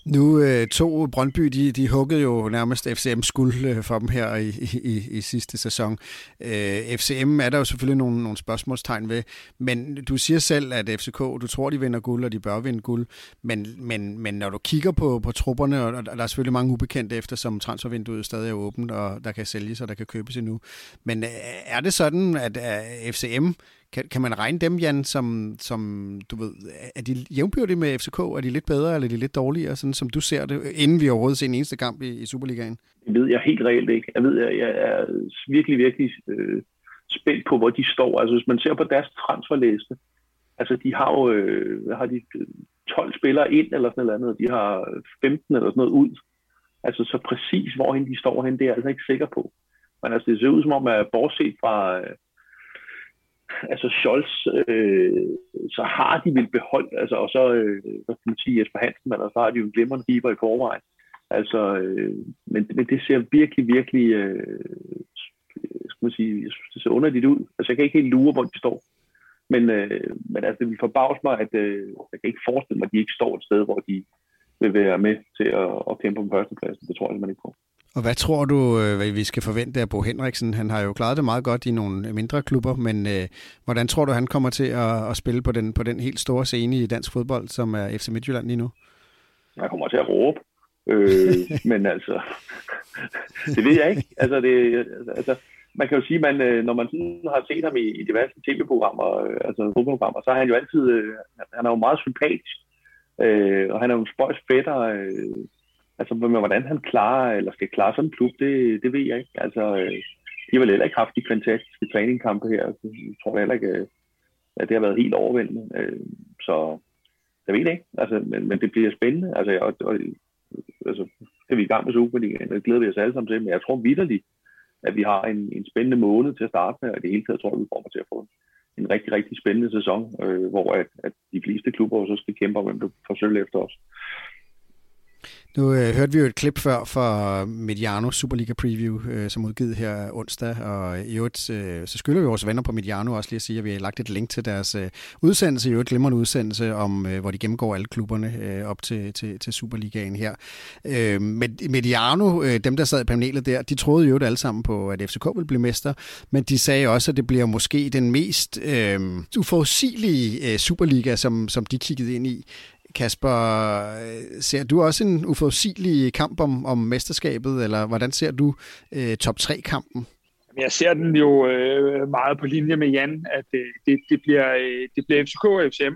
Nu øh, to Brøndby, de, de huggede jo nærmest FCM skuld øh, for dem her i, i, i sidste sæson. Øh, FCM er der jo selvfølgelig nogle, nogle spørgsmålstegn ved, men du siger selv, at FCK, du tror, de vinder guld, og de bør vinde guld, men, men, men når du kigger på, på trupperne, og der er selvfølgelig mange ubekendte, eftersom transfervinduet stadig er åbent, og der kan sælges, og der kan købes endnu, men øh, er det sådan, at øh, FCM kan, kan man regne dem, Jan, som, som du ved, er de jævnbyrdige med FCK? Er de lidt bedre, eller er de lidt dårligere, sådan som du ser det, inden vi overhovedet ser en eneste kamp i, i Superligaen? Det ved jeg helt reelt ikke. Jeg ved, jeg, jeg er virkelig, virkelig øh, spændt på, hvor de står. Altså, hvis man ser på deres transferliste, altså, de har jo, øh, har de øh, 12 spillere ind, eller sådan noget andet, de har 15 eller sådan noget ud. Altså, så præcis hvorhen de står hen, det er jeg altså ikke sikker på. Men altså, det ser ud som om, at bortset fra, øh, altså Scholz, øh, så har de vel beholdt, altså, og så, øh, hvad kan man sige, Jesper Hansen, eller så har de jo en glimrende keeper i forvejen. Altså, øh, men, men det ser virkelig, virkelig, øh, skal man sige, jeg synes, det ser underligt ud. Altså, jeg kan ikke helt lure, hvor de står. Men, øh, men altså, det vil forbavse mig, at øh, jeg kan ikke forestille mig, at de ikke står et sted, hvor de vil være med til at, at kæmpe på førstepladsen. Det tror jeg simpelthen ikke på. Og hvad tror du, øh, hvad vi skal forvente af Bo Henriksen? Han har jo klaret det meget godt i nogle mindre klubber, men øh, hvordan tror du, han kommer til at, at spille på den, på den helt store scene i dansk fodbold, som er FC Midtjylland lige nu? Han kommer til at råbe. Øh, men altså, det ved jeg ikke. Altså, det, altså, man kan jo sige, man, øh, når man sådan har set ham i, i diverse tv-programmer, øh, altså fodboldprogrammer, så er han jo altid, han er jo meget sympatisk. Øh, og han er jo en spøjs fætter, øh, Altså, men hvordan han klarer, eller skal klare sådan en klub, det, det ved jeg ikke. Altså, øh, de har vel heller ikke haft de fantastiske træningkampe her. Altså, jeg tror heller ikke, øh, at det har været helt overvældende. Øh, så jeg ved det ikke, altså, men, men det bliver spændende. Altså, og, og, altså, skal vi i gang med Superligaen, det glæder vi os alle sammen til, men jeg tror vidderligt, at vi har en, en spændende måned til at starte med, og det hele taget tror jeg, vi kommer til at få en rigtig, rigtig spændende sæson, øh, hvor at, at de fleste klubber så skal kæmpe om, hvem der får sølv efter os. Nu øh, hørte vi jo et klip før fra Mediano Superliga Preview, øh, som udgivet her onsdag, og i øvrigt, øh, så skylder vi vores venner på Mediano også lige at sige, at vi har lagt et link til deres øh, udsendelse, i øvrigt glimrende udsendelse, om, øh, hvor de gennemgår alle klubberne øh, op til, til, til Superligaen her. Øh, Mediano, øh, dem der sad i panelet der, de troede jo alle sammen på, at FCK ville blive mester, men de sagde også, at det bliver måske den mest øh, uforudsigelige øh, Superliga, som, som de kiggede ind i. Kasper, øh, ser du også en uforudsigelig kamp om, om mesterskabet, eller hvordan ser du øh, top 3-kampen? Jeg ser den jo øh, meget på linje med Jan, at øh, det, det, bliver, øh, det bliver FCK og FCM,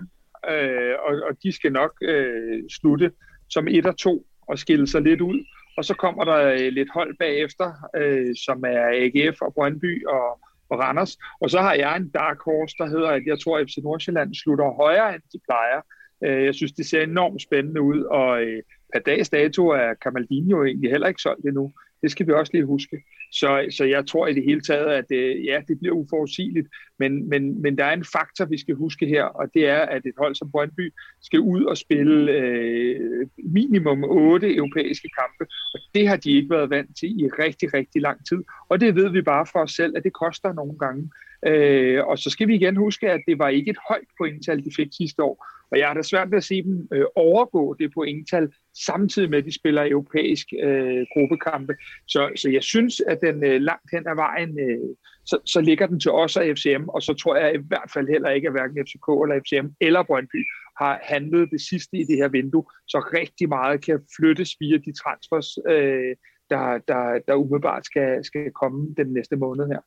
øh, og, og de skal nok øh, slutte som 1 og 2 og skille sig lidt ud. Og så kommer der øh, lidt hold bagefter, øh, som er AGF og Brøndby og, og Randers. Og så har jeg en dark horse, der hedder, at jeg tror, at FC Nordsjælland slutter højere, end de plejer. Øh, jeg synes, det ser enormt spændende ud, og øh, per dags dato er Camaldinho egentlig heller ikke solgt endnu. Det skal vi også lige huske. Så, så jeg tror i det hele taget, at øh, ja, det bliver uforudsigeligt, men, men, men der er en faktor, vi skal huske her, og det er, at et hold som Brøndby skal ud og spille øh, minimum otte europæiske kampe, og det har de ikke været vant til i rigtig, rigtig lang tid. Og det ved vi bare for os selv, at det koster nogle gange. Øh, og så skal vi igen huske, at det var ikke et højt pointtal, de fik sidste år. Og jeg har da svært ved at se dem øh, overgå det pointtal, samtidig med, at de spiller europæisk øh, gruppekampe. Så, så jeg synes, at den øh, langt hen ad vejen, øh, så, så ligger den til os og FCM, og så tror jeg i hvert fald heller ikke, at hverken FCK eller FCM eller Brøndby har handlet det sidste i det her vindue, så rigtig meget kan flyttes via de transfers, øh, der, der, der umiddelbart skal, skal komme den næste måned her.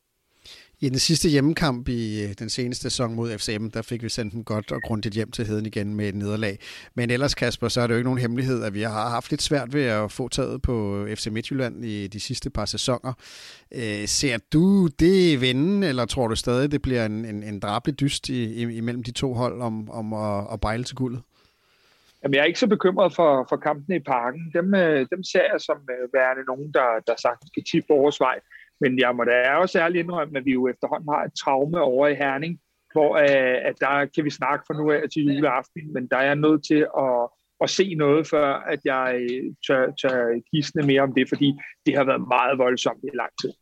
I den sidste hjemmekamp i øh, den seneste sæson mod FCM, der fik vi sendt dem godt og grundigt hjem til heden igen med et nederlag. Men ellers, Kasper, så er det jo ikke nogen hemmelighed, at vi har haft lidt svært ved at få taget på øh, FC Midtjylland i de sidste par sæsoner. Øh, ser du det vende, eller tror du stadig, det bliver en, en, en drabelig dyst i, imellem de to hold om, om at, at bejle til guldet? Jamen, jeg er ikke så bekymret for, for kampene i parken. Dem, øh, dem ser jeg som øh, værende nogen, der, der sagtens skal tippe vores vej. Men jeg må da også ærligt indrømme, at vi jo efterhånden har et traume over i Herning, hvor øh, at der kan vi snakke for nu af til juleaften, men der er jeg nødt til at, at se noget, før at jeg tør, tør gisne mere om det, fordi det har været meget voldsomt i lang tid.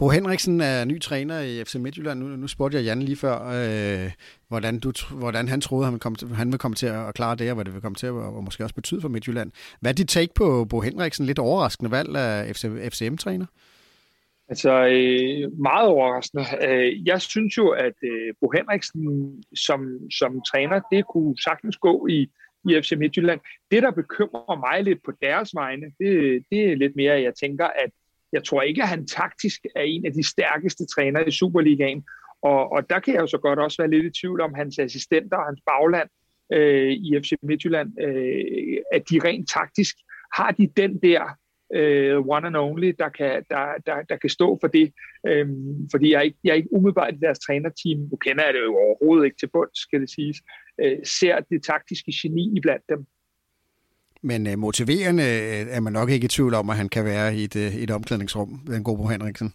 Bo Henriksen er ny træner i FC Midtjylland. Nu, nu spurgte jeg Jan lige før, øh, hvordan, du, hvordan han troede, han ville, komme til, han ville komme til at klare det, og hvad det vil komme til at og måske også betyde for Midtjylland. Hvad er dit take på Bo Henriksen? Lidt overraskende valg af FC, FCM-træner? Altså, øh, meget overraskende. Øh, jeg synes jo, at øh, Bo Henriksen som, som træner, det kunne sagtens gå i, i FC Midtjylland. Det, der bekymrer mig lidt på deres vegne, det, det er lidt mere, at jeg tænker, at jeg tror ikke, at han taktisk er en af de stærkeste trænere i Superligaen. Og, og der kan jeg jo så godt også være lidt i tvivl om hans assistenter og hans bagland øh, i FC Midtjylland, øh, at de rent taktisk har de den der øh, one and only, der kan, der, der, der kan stå for det. Øhm, fordi jeg er, ikke, jeg er ikke umiddelbart i deres trænerteam, nu kender jeg det jo overhovedet ikke til bund, skal det siges, øh, ser det taktiske geni i blandt dem. Men øh, motiverende øh, er man nok ikke i tvivl om, at han kan være i et, øh, et omklædningsrum, den gode Bo Henriksen.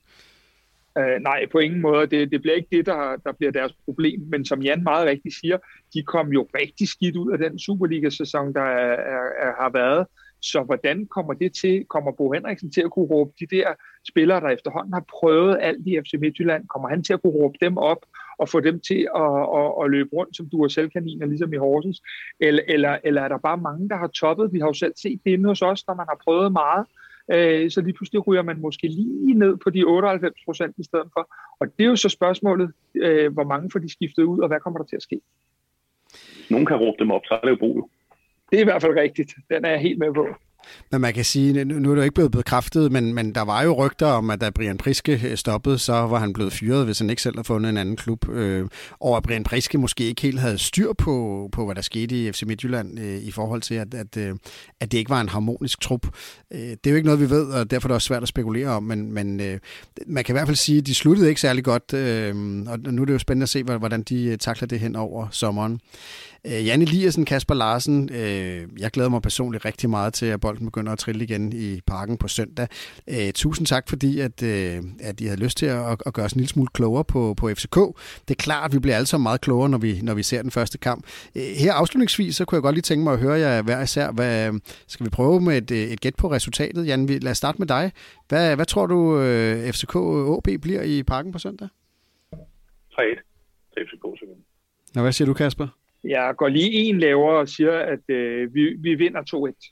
Øh, nej, på ingen måde. Det, det bliver ikke det, der, der bliver deres problem. Men som Jan meget rigtigt siger, de kom jo rigtig skidt ud af den Superliga-sæson, der er, er, er, har været. Så hvordan kommer det til, kommer Bo Henriksen til at kunne råbe de der spillere, der efterhånden har prøvet alt i FC Midtjylland, kommer han til at kunne råbe dem op og få dem til at, at, at løbe rundt som du og selvkaniner, ligesom i Horsens? Eller, eller, eller er der bare mange, der har toppet? Vi har jo selv set det inde hos os, når man har prøvet meget. Øh, så lige pludselig ryger man måske lige ned på de 98 procent i stedet for. Og det er jo så spørgsmålet, øh, hvor mange får de skiftet ud, og hvad kommer der til at ske? Nogen kan råbe dem op, så er det jo brug det er i hvert fald rigtigt. Den er jeg helt med på. Men man kan sige, nu er det jo ikke blevet bekræftet, men, men der var jo rygter om, at da Brian Priske øh, stoppede, så var han blevet fyret, hvis han ikke selv havde fundet en anden klub. Øh, og at Brian Priske måske ikke helt havde styr på, på hvad der skete i FC Midtjylland øh, i forhold til, at, at, øh, at det ikke var en harmonisk trup. Øh, det er jo ikke noget, vi ved, og derfor er det også svært at spekulere om, men, men øh, man kan i hvert fald sige, at de sluttede ikke særlig godt, øh, og nu er det jo spændende at se, hvordan de øh, takler det hen over sommeren. Øh, Jan Eliassen, Kasper Larsen, øh, jeg glæder mig personligt rigtig meget til, at bolden begynder at trille igen i parken på søndag. Øh, tusind tak, fordi at, øh, at I havde lyst til at, at gøre os en lille smule klogere på, på FCK. Det er klart, at vi bliver alle sammen meget klogere, når vi, når vi ser den første kamp. Øh, her afslutningsvis, så kunne jeg godt lige tænke mig at høre jer hver især. Hvad, skal vi prøve med et, et gæt på resultatet? Jan, lad os starte med dig. Hvad, hvad tror du, øh, FCK OB bliver i parken på søndag? 3-1 til FCK, simpelthen. Nå, hvad siger du, Kasper? Jeg går lige en lavere og siger, at øh, vi, vi vinder 2-1.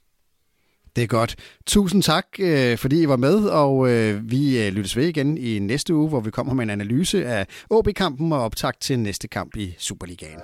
Det er godt. Tusind tak, øh, fordi I var med, og øh, vi øh, lyttes ved igen i næste uge, hvor vi kommer med en analyse af OB-kampen og optakt til næste kamp i Superligaen.